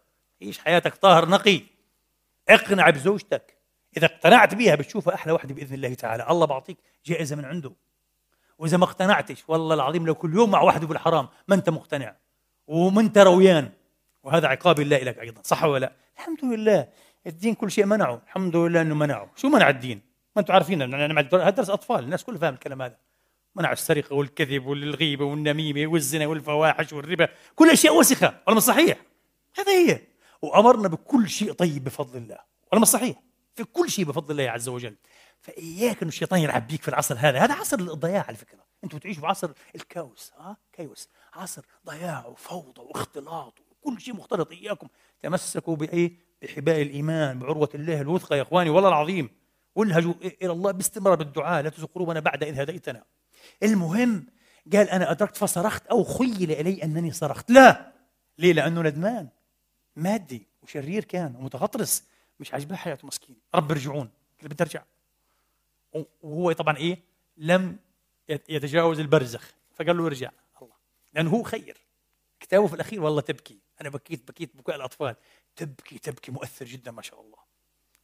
عيش حياتك طاهر نقي. اقنع بزوجتك. إذا اقتنعت بها بتشوفها أحلى وحده بإذن الله تعالى. الله بعطيك جائزة من عنده. وإذا ما اقتنعتش والله العظيم لو كل يوم مع وحده بالحرام ما أنت مقتنع. وما أنت رويان. وهذا عقاب الله لك أيضا صح ولا لا؟ الحمد لله. الدين كل شيء منعه. الحمد لله إنه منعه. شو منع الدين؟ ما أنتم عارفين هذا درس أطفال الناس كلها فاهم الكلام هذا. منع السرقة والكذب والغيبة والنميمة والزنا والفواحش والربا. كل اشياء وسخة. ولا صحيح؟ هذا هي. وأمرنا بكل شيء طيب بفضل الله. ولا صحيح؟ في كل شيء بفضل الله عز وجل. فإياك إنه الشيطان يلعب بيك في العصر هذا. هذا عصر الضياع على فكرة. أنتم تعيشوا في عصر الكاوس ها؟ كاوس عصر ضياع وفوضى واختلاط وكل شيء مختلط. إياكم تمسكوا بإيه؟ بحبال الإيمان بعروة الله الوثقى يا إخواني والله العظيم. والهجوا إلى الله باستمرار بالدعاء. لا تزغ قلوبنا بعد إذ هديتنا. المهم قال أنا أدركت فصرخت أو خيل إلي أنني صرخت. لا. ليه؟ لأنه ندمان. مادي وشرير كان ومتغطرس. مش عاجباه حياته مسكين. رب ارجعون. اللي بدي ارجع وهو طبعا إيه؟ لم يتجاوز البرزخ. فقال له ارجع. الله. لأنه هو خير. كتابه في الأخير والله تبكي. أنا بكيت بكيت بكاء الأطفال. تبكي تبكي. مؤثر جدا ما شاء الله.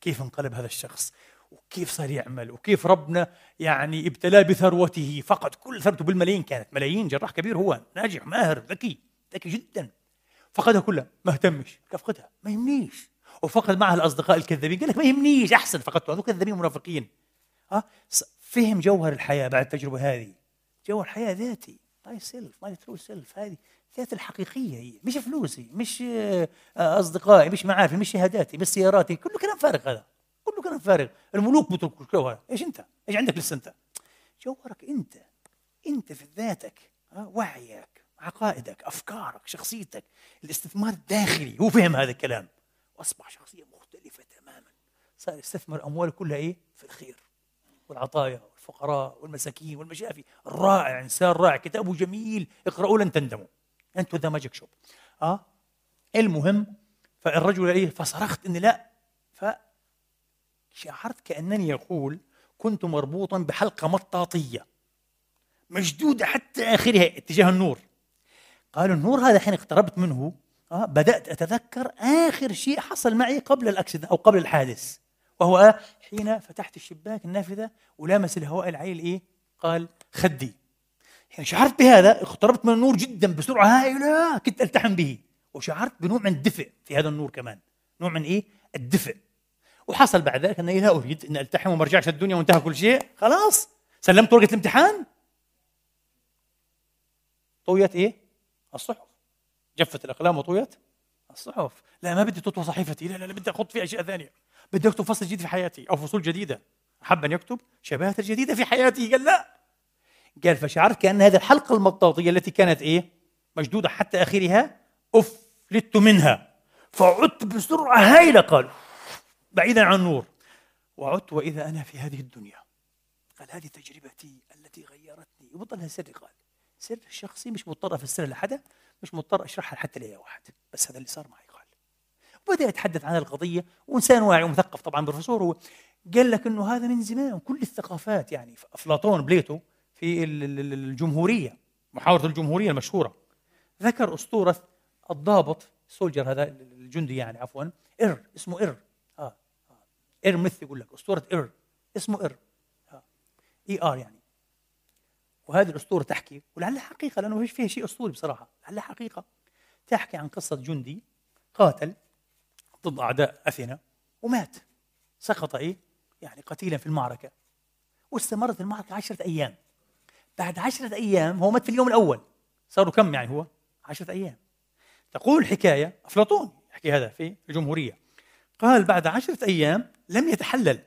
كيف انقلب هذا الشخص؟ وكيف صار يعمل؟ وكيف ربنا يعني ابتلاه بثروته؟ فقد كل ثروته بالملايين كانت. ملايين جراح كبير هو. ناجح ماهر ذكي. ذكي جدا. فقدها كلها. ما اهتمش. كيف فقدها ما يهمنيش. وفقد معها الأصدقاء الكذابين. قال لك ما يهمنيش. أحسن فقدته. هذول كذابين منافقين أه؟ فهم جوهر الحياة بعد التجربة هذه. جوهر الحياة ذاتي. myself my true self هذه ذاتي الحقيقية هي. مش فلوسي مش آه، أصدقائي مش معارفي مش شهاداتي مش سياراتي. كله كلام فارغ هذا. كله كلام فارغ. الملوك بتركوا الجوهر. إيش أنت؟ إيش عندك لسه أنت؟ جوهرك أنت. أنت في ذاتك وعيك عقائدك أفكارك شخصيتك. الاستثمار الداخلي. هو فهم هذا الكلام. وأصبح شخصية مختلفة تماما. صار يستثمر أمواله كلها إيه؟ في الخير. والعطايا والفقراء والمساكين والمشافي. رائع إنسان رائع. كتابه جميل. اقرأوا لن تندموا. أنتم ذا ماجيك شوب. أه؟ المهم فالرجل إيه فصرخت إني لا. فشعرت كأنني يقول كنت مربوطا بحلقة مطاطية مشدودة حتى آخرها اتجاه النور. قالوا النور هذا حين اقتربت منه آه بدأت أتذكر آخر شيء حصل معي قبل الأكسيدنت أو قبل الحادث وهو حين فتحت الشباك النافذة ولامس الهواء العيل إيه قال خدي. حين شعرت بهذا اقتربت من النور جدا بسرعة هائلة كنت ألتحم به. وشعرت بنوع من الدفء في هذا النور كمان. نوع من إيه؟ الدفء. وحصل بعد ذلك أنني لا أريد أن ألتحم وما أرجعش الدنيا وانتهى كل شيء. خلاص. سلمت ورقة الامتحان. طويت إيه؟ الصحف. جفت الأقلام وطويت الصحف. لا ما بدي تطوى صحيفتي. لا لا, لا بدي أخط في أشياء ثانية. بدي أكتب فصل جديد في حياتي أو فصول جديدة. أحب أن يكتب شبهات جديدة في حياتي. قال لا. قال فشعرت كأن هذه الحلقة المطاطية التي كانت إيه؟ مشدودة حتى آخرها. أفلت منها. فعدت بسرعة هائلة قال بعيدا عن النور. وعدت وإذا أنا في هذه الدنيا. قال هذه تجربتي التي غيرتني. وبطلها سري قال سر شخصي مش مضطر افسرها لحدا. مش مضطر أشرحها حتى لأي واحد. بس هذا اللي صار معي. وبدا يتحدث عن القضية وإنسان واعي ومثقف طبعا بروفيسور هو قال لك إنه هذا من زمان كل الثقافات يعني أفلاطون بليتو في الجمهورية محاورة الجمهورية المشهورة ذكر أسطورة الضابط soldier هذا الجندي يعني عفوا إر اسمه إر آه. آه. إر مثل يقول لك أسطورة إر اسمه إر آه. ER يعني وهذه الأسطورة تحكي ولعلها حقيقة لأنه فيها شيء أسطوري بصراحة لعلها حقيقة تحكي عن قصة جندي قاتل ضد أعداء أثينا ومات. سقط إيه؟ يعني قتيلا في المعركة. واستمرت المعركة عشرة أيام. بعد عشرة أيام هو مات في اليوم الأول. صاروا كم يعني هو؟ عشرة أيام. تقول الحكاية أفلاطون يحكي هذا في الجمهورية. قال بعد عشرة أيام لم يتحلل.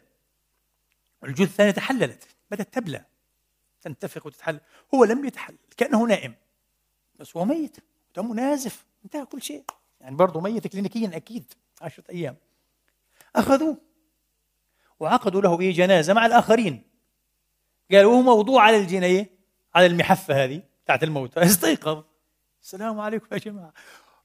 الجثة الثانية تحللت بدأت تبلى. تنتفخ وتتحلل. هو لم يتحلل كأنه نائم. بس هو ميت. دمه نازف. انتهى كل شيء. يعني برضه ميت كلينيكيا أكيد. عشرة أيام. أخذوه. وعقدوا له إيه جنازة مع الآخرين. قالوا هو موضوع على الجناية على المحفة هذه بتاعت الموت. استيقظ. السلام عليكم يا جماعة.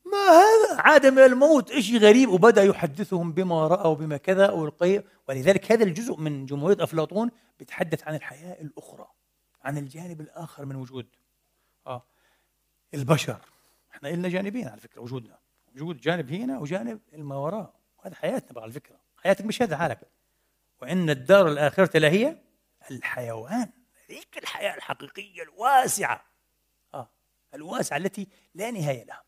ما هذا؟ عاد من الموت. شيء غريب. وبدأ يحدثهم بما رأى وبما كذا والقي. ولذلك هذا الجزء من جمهورية أفلاطون بيتحدث عن الحياة الأخرى عن الجانب الآخر من وجود آه البشر. إحنا لنا جانبين على فكرة وجودنا. وجود جانب هنا وجانب ما وراء. هذا حياتنا بقى على فكرة. حياتك مش هذا حالك. وإن الدار الآخرة لهي الحيوان. ذيك الحياة الحقيقية الواسعة. آه الواسعة التي لا نهاية لها.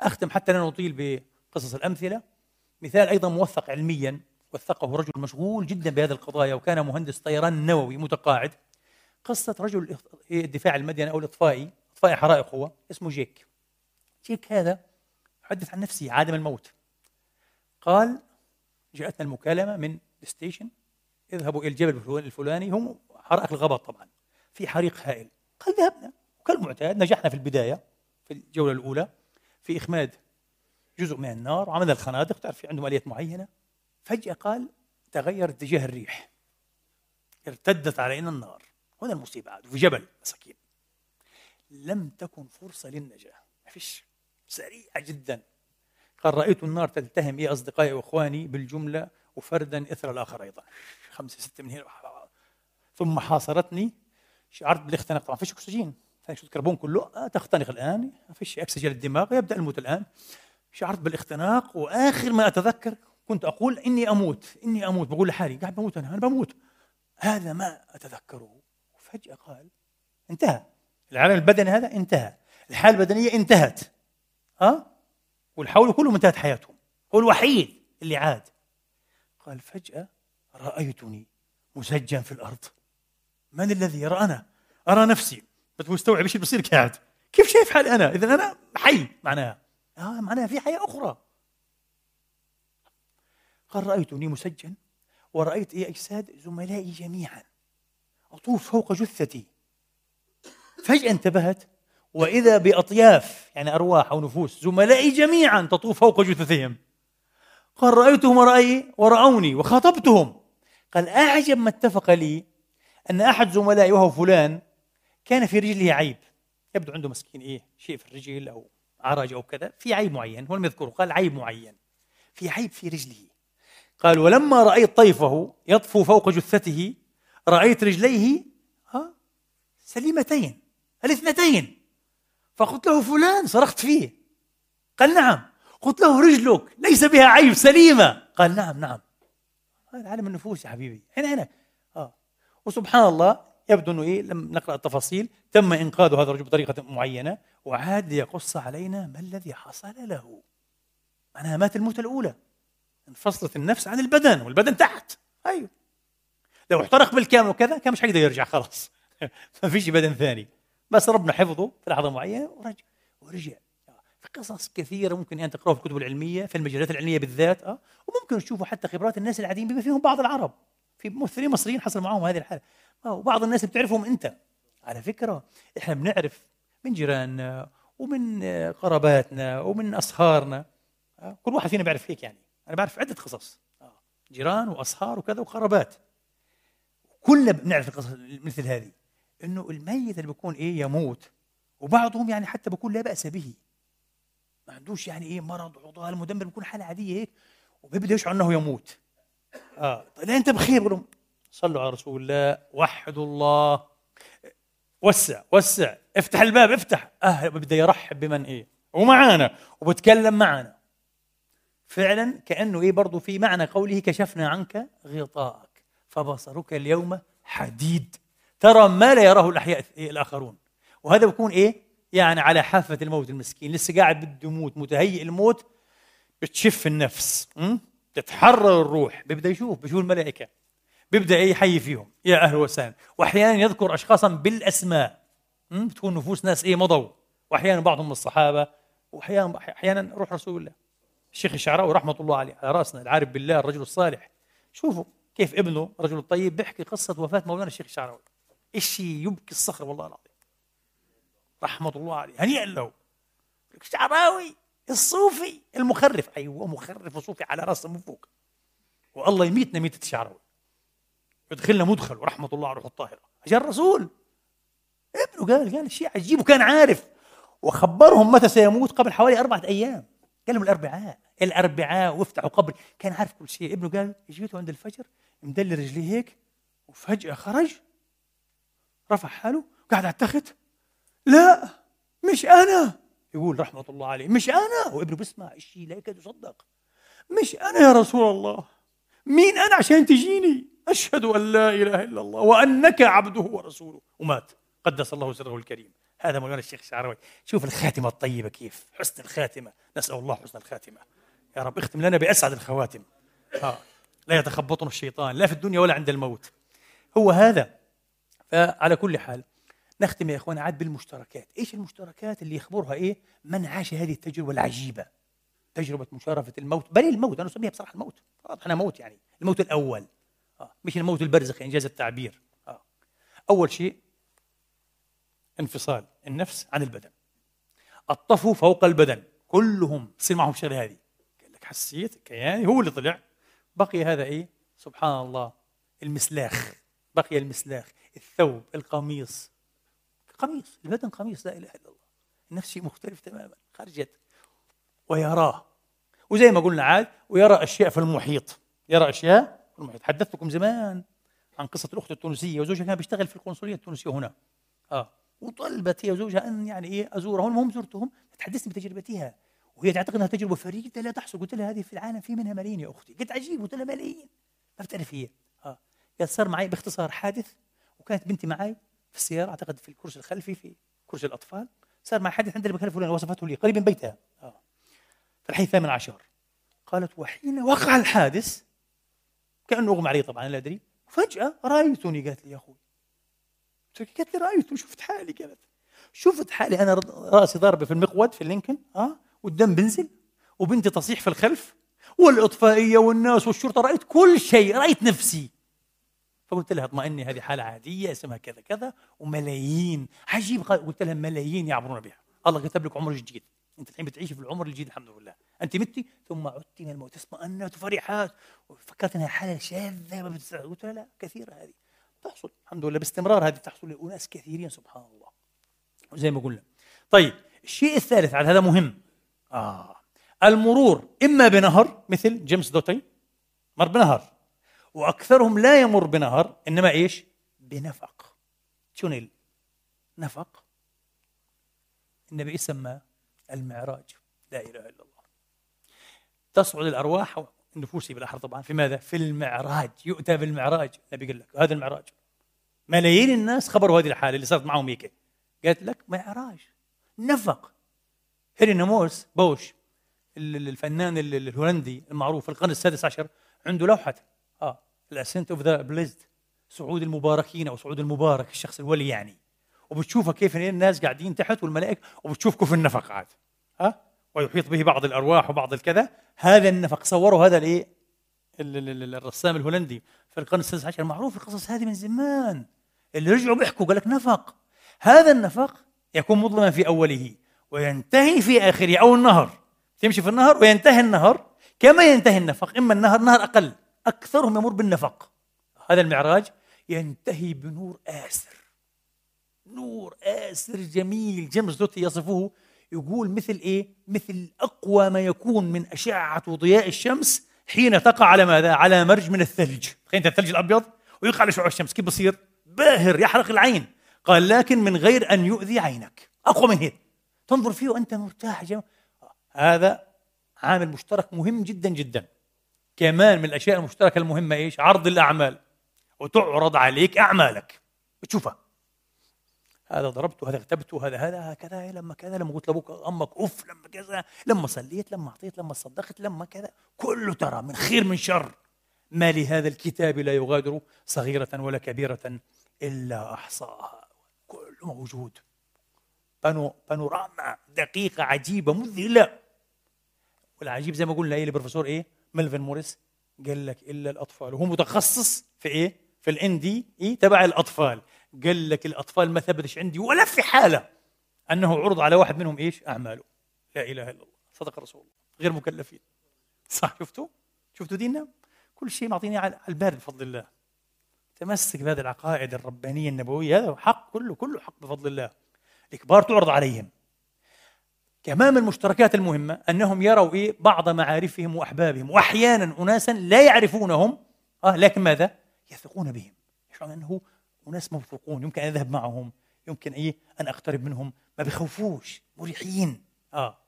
أختم حتى لا نطيل بقصص الأمثلة. مثال أيضا موثق علميا وثقه رجل مشغول جدا بهذه القضايا وكان مهندس طيران نووي متقاعد. قصة رجل الدفاع المدني أو الإطفائي إطفائي حرائق هو اسمه جيك. جيك هذا يحدث عن نفسه عادم الموت. قال جاءتنا المكالمة من ستيشن اذهبوا إلى الجبل الفلاني هم حرائق الغابات طبعا في حريق هائل. قال ذهبنا. وكالمعتاد نجحنا في البداية في الجولة الأولى في إخماد جزء من النار وعمل الخنادق تعرف في عندهم آليات معينة. فجأة قال تغير اتجاه الريح. ارتدت علينا النار. هنا المصيبة عاد في جبل مساكين. لم تكن فرصة للنجاة. ما فيش. سريعة جدا. قال رأيت النار تلتهم يا أصدقائي وإخواني بالجملة وفردا إثر الآخر أيضا. خمسة ستة من هنا. ثم حاصرتني. شعرت بالاختناق طبعا فيش أكسجين. ثاني الكربون كله. آه، تختنق الآن. ما فيش أكسجين للدماغ يبدأ الموت الآن. شعرت بالاختناق. وآخر ما أتذكر كنت أقول إني أموت. إني أموت. بقول لحالي قاعد بموت أنا. أنا بموت. هذا ما أتذكره. وفجأة قال انتهى. العالم البدني هذا انتهى. الحالة البدنية انتهت. ها؟ والحول كلهم انتهت حياتهم هو الوحيد اللي عاد. قال فجأة رأيتني مسجن في الأرض. من الذي يرى أنا؟ أرى نفسي. بس مستوعب إيش بصير قاعد كيف شايف حالي أنا؟ إذا أنا حي معناها. آه معناها في حياة أخرى. قال رأيتني مسجن ورأيت إيه أجساد زملائي جميعا. أطوف فوق جثتي. فجأة انتبهت وإذا بأطياف يعني أرواح أو نفوس زملائي جميعا تطوف فوق جثثهم. قال رأيتهم ورأي ورأوني وخاطبتهم. قال أعجب ما اتفق لي أن أحد زملائي وهو فلان كان في رجله عيب. يبدو عنده مسكين إيه شيء في الرجل أو عرج أو كذا في عيب معين هو يذكره. قال عيب معين في عيب في رجله. قال ولما رأيت طيفه يطفو فوق جثته رأيت رجليه ها سليمتين الاثنتين. فقلت له فلان صرخت فيه. قال نعم. قلت له رجلك ليس بها عيب سليمة. قال نعم نعم. هذا عالم النفوس يا حبيبي. هنا هنا. آه. وسبحان الله يبدو إنه إيه لم نقرأ التفاصيل تم إنقاذ هذا الرجل بطريقة معينة وعاد ليقص علينا ما الذي حصل له. معناها مات الموتة الأولى. انفصلت النفس عن البدن والبدن تحت. أيوه. لو احترق بالكامل وكذا كان مش حيقدر يرجع خلاص. ما فيش بدن ثاني. بس ربنا حفظه في لحظة معينة ورجع ورجع. في قصص كثيرة ممكن أن تقرأها في الكتب العلمية في المجلات العلمية بالذات أه وممكن تشوفوا حتى خبرات الناس العاديين بما فيهم بعض العرب. في ممثلين مصريين حصل معهم هذه الحالة. أه وبعض الناس بتعرفهم أنت. على فكرة إحنا بنعرف من جيراننا ومن قراباتنا ومن أصهارنا. أه؟ كل واحد فينا بيعرف هيك يعني. أنا بعرف عدة قصص. أه؟ جيران وأصهار وكذا وقرابات. كلنا بنعرف القصص مثل هذه. إنه الميت اللي بيكون إيه يموت وبعضهم يعني حتى بيكون لا بأس به. ما عندوش يعني إيه مرض عضال مدمر بيكون حالة عادية هيك وبيبدأ يشعر إنه يموت. آه. طيب أنت بخير بقول لهم. صلوا على رسول الله وحدوا الله. وسع وسع. افتح الباب افتح. آه بده يرحب بمن إيه؟ ومعانا وبتكلم معنا. فعلا كأنه إيه برضه في معنى قوله كشفنا عنك غطاءك فبصرك اليوم حديد. ترى ما لا يراه الأحياء الآخرون. وهذا بيكون إيه؟ يعني على حافة الموت المسكين. لسه قاعد بده يموت متهيئ الموت بتشف النفس تتحرر الروح. بيبدأ يشوف بيشوف الملائكة. بيبدأ إيه؟ يحيي فيهم. يا أهلا وسهلا. وأحيانا يذكر اشخاصا بالأسماء بتكون نفوس ناس إيه؟ مضوا. وأحيانا بعضهم من الصحابة. وأحيانا أحيانا روح رسول الله. الشيخ الشعراوي رحمة الله عليه على رأسنا العارف بالله الرجل الصالح. شوفوا كيف ابنه رجل الطيب بيحكي قصة وفاة مولانا الشيخ الشعراوي. شيء يبكي الصخر والله العظيم؟ رحمة الله عليه. هنيئا له. الشعراوي الصوفي المخرف. أيوه مخرف وصوفي على راسه من فوق والله يميتنا ميتة الشعراوي يدخلنا مدخل ورحمة الله على روح الطاهرة. عشان الرسول. ابنه قال قال شيء عجيب وكان عارف. وخبرهم متى سيموت؟ قبل حوالي أربعة أيام. قال لهم الأربعاء. الأربعاء وافتحوا قبر. كان عارف كل شيء. ابنه قال جيته عند الفجر؟ مدلي رجليه هيك وفجأة خرج. رفع حاله قاعد على التخت. لا مش أنا. يقول رحمة الله عليه مش أنا. وابنه بيسمع شيء لا يكاد يصدق. مش أنا يا رسول الله. مين أنا عشان تجيني؟ أشهد أن لا إله إلا الله وأنك عبده ورسوله. ومات. قدس الله سره الكريم. هذا مولانا الشيخ الشعراوي. شوف الخاتمة الطيبة كيف. حسن الخاتمة. نسأل الله حسن الخاتمة. يا رب اختم لنا بأسعد الخواتم. آه. لا يتخبطنا الشيطان لا في الدنيا ولا عند الموت. هو هذا. فعلى كل حال نختم يا إخوان عاد بالمشتركات. إيش المشتركات اللي يخبرها إيه؟ من عاش هذه التجربة العجيبة؟ تجربة مشارفة الموت. بل الموت أنا أسميها بصراحة الموت. واضح موت يعني الموت الأول. آه. مش الموت البرزخي إنجاز التعبير. آه. أول شيء انفصال النفس عن البدن. الطفو فوق البدن كلهم تصير معهم الشغله هذه. قال لك حسيت كياني هو اللي طلع. بقي هذا إيه؟ سبحان الله المسلاخ. بقي المسلاخ. الثوب القميص. قميص البدن قميص لا إله إلا الله. النفس شيء مختلف تماما خرجت ويراه. وزي ما قلنا عاد ويرى أشياء في المحيط. يرى أشياء في المحيط. حدثتكم زمان عن قصة الأخت التونسية. وزوجها كان بيشتغل في القنصلية التونسية هنا. آه. وطلبت هي وزوجها أن يعني إيه أزورهم. المهم زرتهم. تحدثني بتجربتها. وهي تعتقد إنها تجربة فريدة لا تحصل. قلت لها هذه في العالم في منها ملايين يا أختي. قلت عجيب. قلت لها ملايين. ما بتعرف هي. آه. قالت صار معي باختصار حادث. وكانت بنتي معي في السيارة أعتقد في الكرسي الخلفي في كرسي الأطفال. صار معي حادث عند المكان الفلاني وصفته لي قريب من بيتها. آه. في الحي الثامن عشر. قالت وحين وقع الحادث كأنه اغمى علي طبعا لا أدري. فجاه رايتني قالت لي يا أخوي. قالت لي رايته شفت حالي؟ قالت شفت حالي. أنا رأسي ضاربة في المقود في اللينكن. آه. والدم بنزل. وبنتي تصيح في الخلف. والاطفائيه والناس والشرطة رأيت كل شيء رأيت نفسي. فقلت لها اطمئني هذه حالة عادية اسمها كذا كذا وملايين. عجيب قلت لها ملايين يعبرون بها. الله كتب لك عمر جديد. انت الحين بتعيشي في العمر الجديد الحمد لله. انت متي؟ ثم عدت من الموت. اطمأنت وفرحات وفكرت إنها حالة شاذة ما قلت لها لا كثيرة هذه. تحصل. الحمد لله باستمرار هذه تحصل لأناس كثيرين سبحان الله. زي ما قلنا. طيب الشيء الثالث على هذا مهم. آه. المرور إما بنهر مثل جيمس دوتي مر بنهر. وأكثرهم لا يمر بنهر إنما إيش؟ بنفق. شو نفق. النبي سمى المعراج. لا إله إلا الله. تصعد الأرواح النفوس بالأحرى طبعا. في ماذا؟ في المعراج. يؤتى بالمعراج. النبي قال لك هذا المعراج. ملايين الناس خبروا هذه الحالة اللي صارت معهم هيك. قالت لك معراج. نفق. هيرونيموس بوش الفنان الهولندي المعروف في القرن السادس عشر عنده لوحة The Ascent of the Blessed صعود المباركين أو صعود المبارك الشخص الولي يعني. وبتشوفها كيف الناس قاعدين تحت والملائكة وبتشوفكم في النفق عاد ها؟ ويحيط به بعض الأرواح وبعض الكذا. هذا النفق صوروا هذا الايه الرسام الهولندي في القرن السادس عشر. معروف القصص هذه من زمان. اللي رجعوا بيحكوا قال لك نفق. هذا النفق يكون مظلما في أوله وينتهي في آخره أو النهر. تمشي في النهر وينتهي النهر. كما ينتهي النفق إما النهر نهر أقل. أكثرهم يمر بالنفق. هذا المعراج ينتهي بنور آسر. نور آسر جميل. جيمس دوتي يصفه يقول مثل إيه؟ مثل أقوى ما يكون من أشعة وضياء الشمس حين تقع على ماذا؟ على مرج من الثلج، تخيل الثلج الأبيض ويقع على شعاع الشمس. كيف بصير؟ باهر يحرق العين، قال لكن من غير أن يؤذي عينك، أقوى من هيك. تنظر فيه وأنت مرتاح جم... هذا عامل مشترك مهم جدا جدا. كمان من الأشياء المشتركة المهمة إيش؟ عرض الأعمال. وتعرض عليك أعمالك. بتشوفها هذا ضربته هذا اغتبته هذا هذا هكذا لما كذا لما قلت لأبوك أمك أوف لما كذا لما صليت لما أعطيت لما صدقت لما كذا. كله ترى من خير من شر. ما لهذا الكتاب لا يغادر صغيرة ولا كبيرة إلا أحصاها. كله موجود. بانو بانوراما دقيقة عجيبة مذهلة. والعجيب زي ما قلنا إيه البروفيسور إيه؟ ملفن موريس قال لك إلا الأطفال. وهو متخصص في إيه؟ في الان دي اي تبع الأطفال. قال لك الأطفال ما ثبتش عندي ولا في حالة أنه عرض على واحد منهم إيش؟ أعماله. لا إله إلا الله. صدق رسول الله. غير مكلفين. صح شفتوا؟ شفتوا ديننا؟ كل شيء معطيني على البارد بفضل الله. تمسك بهذه العقائد الربانية النبوية هذا حق كله كله حق بفضل الله. الكبار تعرض عليهم. كمان المشتركات المهمة أنهم يروا إيه؟ بعض معارفهم وأحبابهم. وأحيانا أناسا لا يعرفونهم. آه لكن ماذا؟ يثقون بهم. يشعرون أنه أناس موثوقون. يمكن أن أذهب معهم. يمكن إيه؟ أن أقترب منهم. ما بخوفوش مريحين. آه.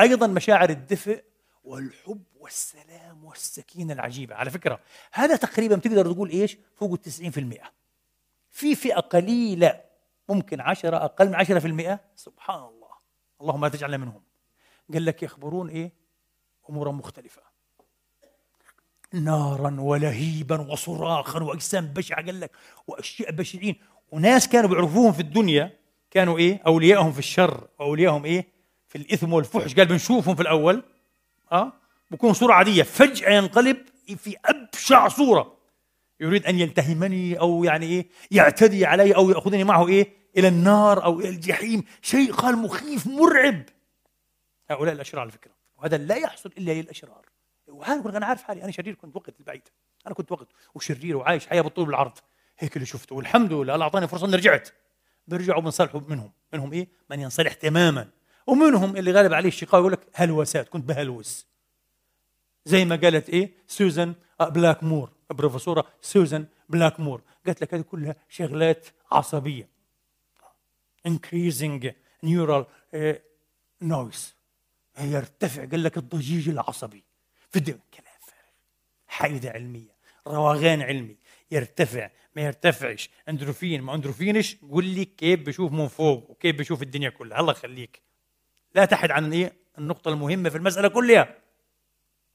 أيضا مشاعر الدفء والحب والسلام والسكينة العجيبة. على فكرة هذا تقريبا تقدر تقول إيش؟ فوق التسعين في المئة. في فئة قليلة. ممكن عشرة أقل من عشرة في المئة. سبحان الله. اللهم لا تجعلنا منهم. قال لك يخبرون إيه؟ أمورا مختلفة. نارا ولهيبا وصراخا وأجسام بشعة قال لك وأشياء بشعين. وناس كانوا بيعرفوهم في الدنيا كانوا إيه؟ اوليائهم في الشر واوليائهم إيه؟ في الإثم والفحش. قال بنشوفهم في الأول آه؟ بكون صورة عادية. فجأة ينقلب في أبشع صورة. يريد أن يلتهمني أو يعني إيه؟ يعتدي علي أو يأخذني معه إيه؟ إلى النار أو إلى الجحيم شيء قال مخيف مرعب. هؤلاء الأشرار على فكرة. وهذا لا يحصل إلا للأشرار. وهذا أنا عارف حالي. أنا شرير كنت وقت البعيد. أنا كنت وقت وشرير وعايش حياة بالطول والعرض. هيك اللي شفته. والحمد لله الله أعطاني فرصة إني رجعت. بيرجعوا بنصلحوا منهم. منهم إيه؟ من ينصلح تماما. ومنهم اللي غالب عليه الشقاء يقول لك هلوسات. كنت بهلوس. زي ما قالت إيه؟ سوزان بلاكمور بروفيسورة سوزان بلاكمور قالت لك هذه كلها شغلات عصبية. Increasing neural uh, noise. يرتفع قال لك الضجيج العصبي. في الدم كلام فارغ. حيدة علمية. روغان علمي. يرتفع ما يرتفعش. إندورفين ما إندورفينش؟ قول لي كيف بشوف من فوق وكيف بشوف الدنيا كلها. الله يخليك. لا تحد عن إيه؟ النقطة المهمة في المسألة كلها.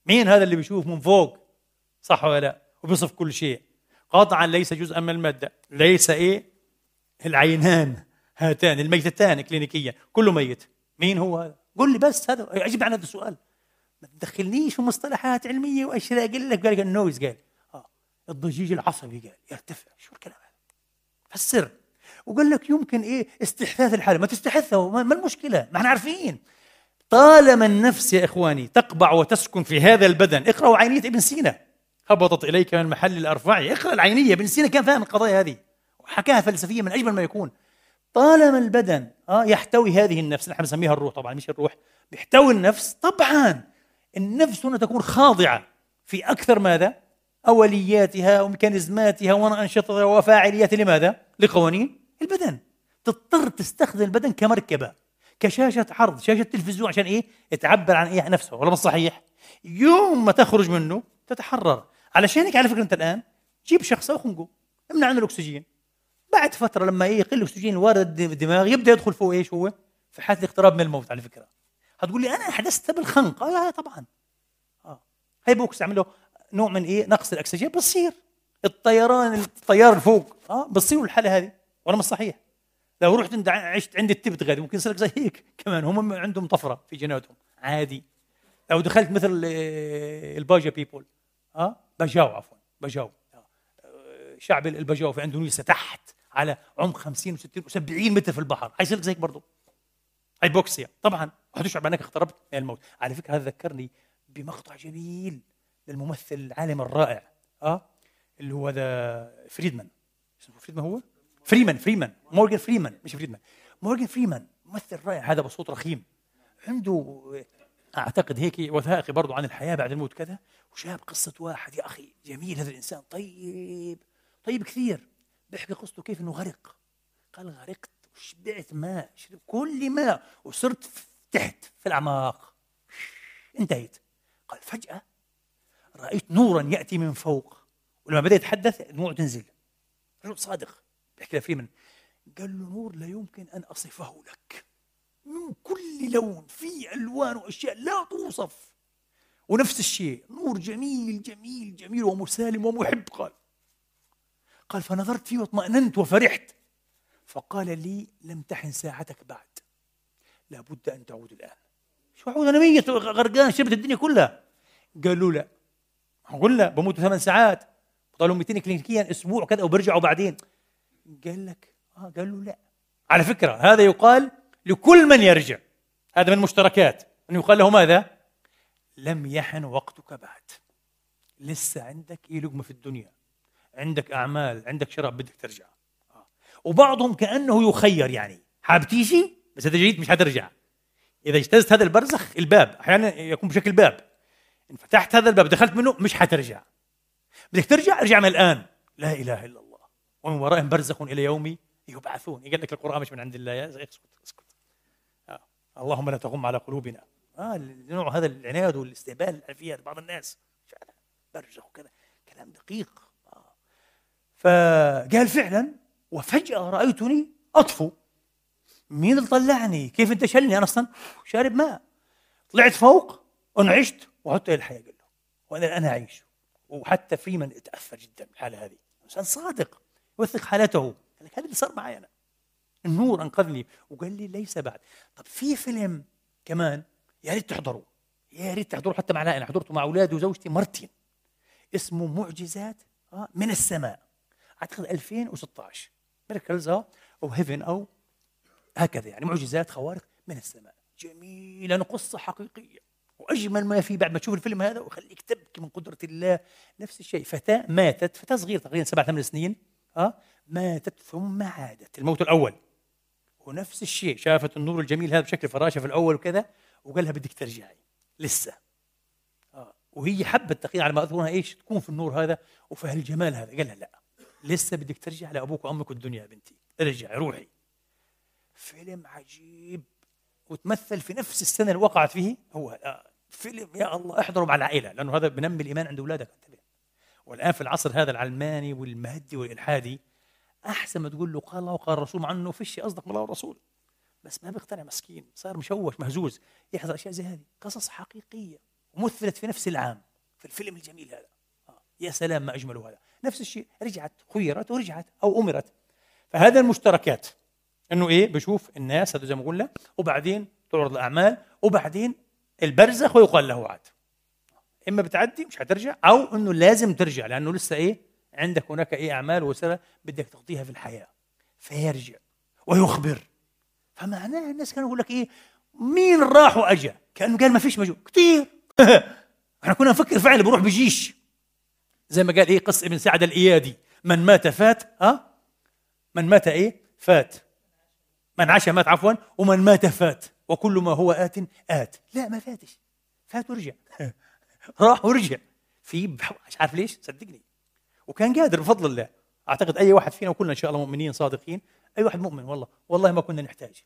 مين هذا اللي بيشوف من فوق؟ صح ولا لا؟ وبيصف كل شيء. قطعا ليس جزءا من المادة. ليس إيه؟ العينان. هاتان الميتتان كلينيكيا كله ميت. مين هو هذا؟ قل لي بس هذا أجيب عن هذا السؤال. ما تدخلنيش في مصطلحات علمية وأشياء. أقول لك قال ال noise قال. آه الضجيج العصبي قال. يرتفع. شو الكلام هذا؟ فسر. وقال لك يمكن إيه استحداث الحالة. ما تستحثها ما المشكلة؟ ما إحنا عارفين. طالما النفس يا إخواني تقبع وتسكن في هذا البدن اقرأوا عينية ابن سينا. هبطت إليك من محل الارفع اقرأ العينية. ابن سينا كان فاهم القضايا هذه. وحكاها فلسفيا من أجمل ما يكون. طالما البدن آه يحتوي هذه النفس نحن بنسميها الروح طبعا مش الروح بيحتوي النفس طبعا النفس هنا تكون خاضعة في أكثر ماذا؟ أولياتها وميكانيزماتها وانشطتها وفاعلياتها لماذا؟ لقوانين البدن تضطر تستخدم البدن كمركبة كشاشة عرض شاشة تلفزيون عشان إيه؟ تعبر عن إيه نفسها ولا مش صحيح؟ يوم ما تخرج منه تتحرر علشان هيك على فكره أنت الآن جيب شخص أو خنقه امنع عنه الأكسجين بعد فترة لما يقل الأكسجين الوارد الدماغ يبدأ يدخل فوق إيش هو؟ في حالة الاقتراب من الموت على فكرة. هتقول لي أنا حدثت بالخنق. آه طبعا. آه. هي بوكس عمله نوع من إيه؟ نقص الأكسجين. بصير. الطيران الطيار فوق. آه بتصير الحالة هذه. ولا مش صحيح. لو رحت عند عشت عند التبت غادي ممكن يصير زي هيك كمان. هم عندهم طفرة في جيناتهم. عادي. لو دخلت مثل آه، الباجا بيبول. آه بجاو عفوا بجاو. شعب البجاو في إندونيسيا تحت. على عمق 50 و60 و70 متر في البحر. حيصير زيك برضه Hypoxia طبعا وحتشعر بانك اقتربت من الموت. على فكرة هذا ذكرني بمقطع جميل للممثل العالم الرائع آه اللي هو ذا فريدمان. اسمه فريدمان هو؟ فريمان فريمان. مورجان فريمان مش فريدمان. مورجان فريمان ممثل رائع. هذا بصوت رخيم. عنده أعتقد هيك وثائقي برضه عن الحياة بعد الموت كذا. وشاب قصة واحد يا أخي جميل هذا الإنسان. طيب طيب كثير. بيحكي قصته كيف إنه غرق. قال غرقت وشبعت ماء شرب كل ماء وصرت تحت في الأعماق. انتهيت. قال فجأة رأيت نورا يأتي من فوق. ولما بدأ يتحدث دموعه تنزل. رجل صادق بيحكي لفريمان قال له نور لا يمكن أن أصفه لك. من كل لون في ألوان وأشياء لا توصف. ونفس الشيء. نور جميل جميل جميل ومسالم ومحب قال. قال فنظرت فيه واطمأننت وفرحت. فقال لي لم تحن ساعتك بعد. لابد أن تعود الآن. شو أعود أنا ميت؟ غرقان شربت الدنيا كلها. قالوا لا. قلنا بموت ثمان ساعات. بضلوا 200 كلينيكيا أسبوع كذا وبرجعوا بعدين. قال لك آه قال له لا. على فكرة هذا يقال لكل من يرجع. هذا من المشتركات انه يقال له ماذا؟ لم يحن وقتك بعد. لسه عندك إيه لقمه في الدنيا. عندك أعمال عندك شراب بدك ترجع. آه. وبعضهم كأنه يخير يعني. حاب تيجي؟ بس إذا جيت مش حترجع. إذا اجتزت هذا البرزخ الباب أحيانا يكون بشكل باب. ان فتحت هذا الباب دخلت منه مش حترجع. بدك ترجع؟ ارجع من الآن. لا إله إلا الله. ومن ورائهم برزخ إلى يوم يبعثون. يقول لك القرآن مش من عند الله. يا اسكت اسكت. آه. اللهم لا تغم على قلوبنا. آه نوع هذا العناد والاستهبال فيها بعض الناس. برزخ وكذا. كلام دقيق. فقال فعلا وفجأة رأيتني أطفو. مين اللي طلعني؟ كيف أنت شلني؟ أنا أصلا شارب ماء. طلعت فوق انعشت وعدت إلى الحياة قال له وأنا أنا أعيش. وحتى فريمان تاثر جدا بالحالة هذه. إنسان صادق يوثق حالته. قال لك هذا اللي صار معي أنا. النور انقذني وقال لي ليس بعد. طب في فيلم كمان يا ريت تحضروا يا ريت تحضروا حتى مع أنا حضرته مع أولادي وزوجتي مرتين اسمه معجزات آه، من السماء. أعتقد 2016 Miracles of Heaven أو هكذا يعني معجزات خوارق من السماء. جميلا قصه حقيقية. وأجمل ما في بعد ما تشوف الفيلم هذا ويخليك تبكي من قدرة الله. نفس الشيء فتاة ماتت فتاة صغيرة تقريبا سبع ثمان سنين آه ماتت ثم عادت. الموت الأول. ونفس الشيء شافت النور الجميل هذا بشكل فراشة في الأول وكذا وقال لها بدك ترجعي. لسه. آه. وهي حبت تقريبا على ما اذكرها إيش تكون في النور هذا وفي هالجمال هذا. قال لها لا. لسه بدك ترجع لأبوك وأمك والدنيا يا بنتي. ارجعي روحي. فيلم عجيب. وتمثل في نفس السنة اللي وقعت فيه هو. آه، فيلم يا الله احضره مع العائلة لأنه هذا بنمي الإيمان عند أولادك. انتبه والآن في العصر هذا العلماني والمادي والإلحادي أحسن ما تقول له قال الله وقال الرسول مع إنه فيش قصدك الله والرسول. بس ما بيقتنع مسكين صار مشوش مهزوز. يحضر أشياء زي هذه. قصص حقيقية. ومثلت في نفس العام في الفيلم الجميل هذا. آه. يا سلام ما أجمله هذا. نفس الشيء رجعت خيرت ورجعت أو أمرت. فهذا المشتركات إنه إيه؟ بشوف الناس هذا زي ما قلنا وبعدين تعرض الاعمال وبعدين البرزخ ويقال له عاد. إما بتعدي مش حترجع أو إنه لازم ترجع لأنه لسه إيه؟ عندك هناك إيه أعمال وسنة بدك تقضيها في الحياة. فيرجع ويخبر. فمعناها الناس كانوا يقول لك إيه؟ مين راح وأجا؟ كأنه قال ما فيش مجهول كثير إحنا كنا نفكر فعلا بروح بجيش. زي ما قال إيه قص ابن سعد الإيادي. من مات فات ها؟ من مات إيه؟ فات. من عاش مات عفوا. ومن مات فات. وكل ما هو آت آت. لا ما فاتش. فات ورجع. راح ورجع. في مش عارف ليش؟ صدقني. وكان قادر بفضل الله. أعتقد أي واحد فينا وكلنا إن شاء الله مؤمنين صادقين. أي واحد مؤمن والله. والله ما كنا نحتاج.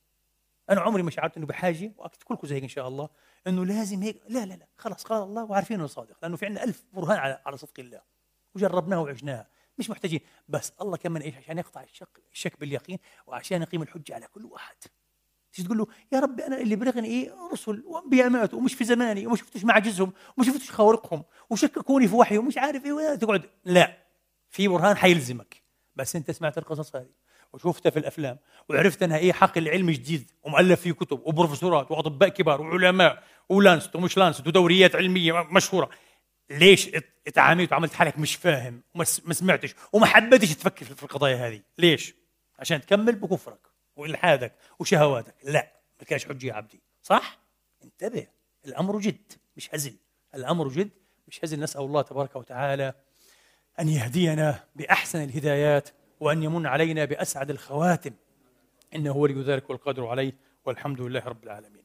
أنا عمري ما شعرت إنه بحاجة واكيد كلكم زي هيك إن شاء الله إنه لازم هيك. لا لا لا. خلاص قال الله وعارفين إنه صادق لأنه في عندنا ألف برهان على على صدق الله. وجربناها وعشناها مش محتاجين. بس الله كمان إيش؟ عشان يقطع الشك الشك باليقين وعشان يقيم الحجة على كل واحد. تيجي تقول له؟ يا رب أنا اللي بلغني إيه؟ رسل. وانبياء ماتوا ومش في زماني. وما شفتش معجزهم وما شفتش خوارقهم. وشككوني في وحي ومش عارف إيه. تقعد. لا. في برهان حيلزمك. بس أنت سمعت القصص هذه. وشفتها في الأفلام. وعرفت أنها إيه؟ حقل علم جديد. ومؤلف فيه كتب. وبروفيسورات. وأطباء كبار. وعلماء. ولانست ومش لانست ودوريات علمية مشهورة. ليش اتعاملت وعملت حالك مش فاهم وما سمعتش وما حبيتش تفكر في القضايا هذه؟ ليش؟ عشان تكمل بكفرك وإلحادك وشهواتك. لا ما كانش حجه يا عبدي. صح؟ انتبه الأمر جد مش هزل الأمر جد مش هزل نسأل الله تبارك وتعالى أن يهدينا بأحسن الهدايات وأن يمن علينا بأسعد الخواتم. إنه ولي ذلك والقادر عليه والحمد لله رب العالمين.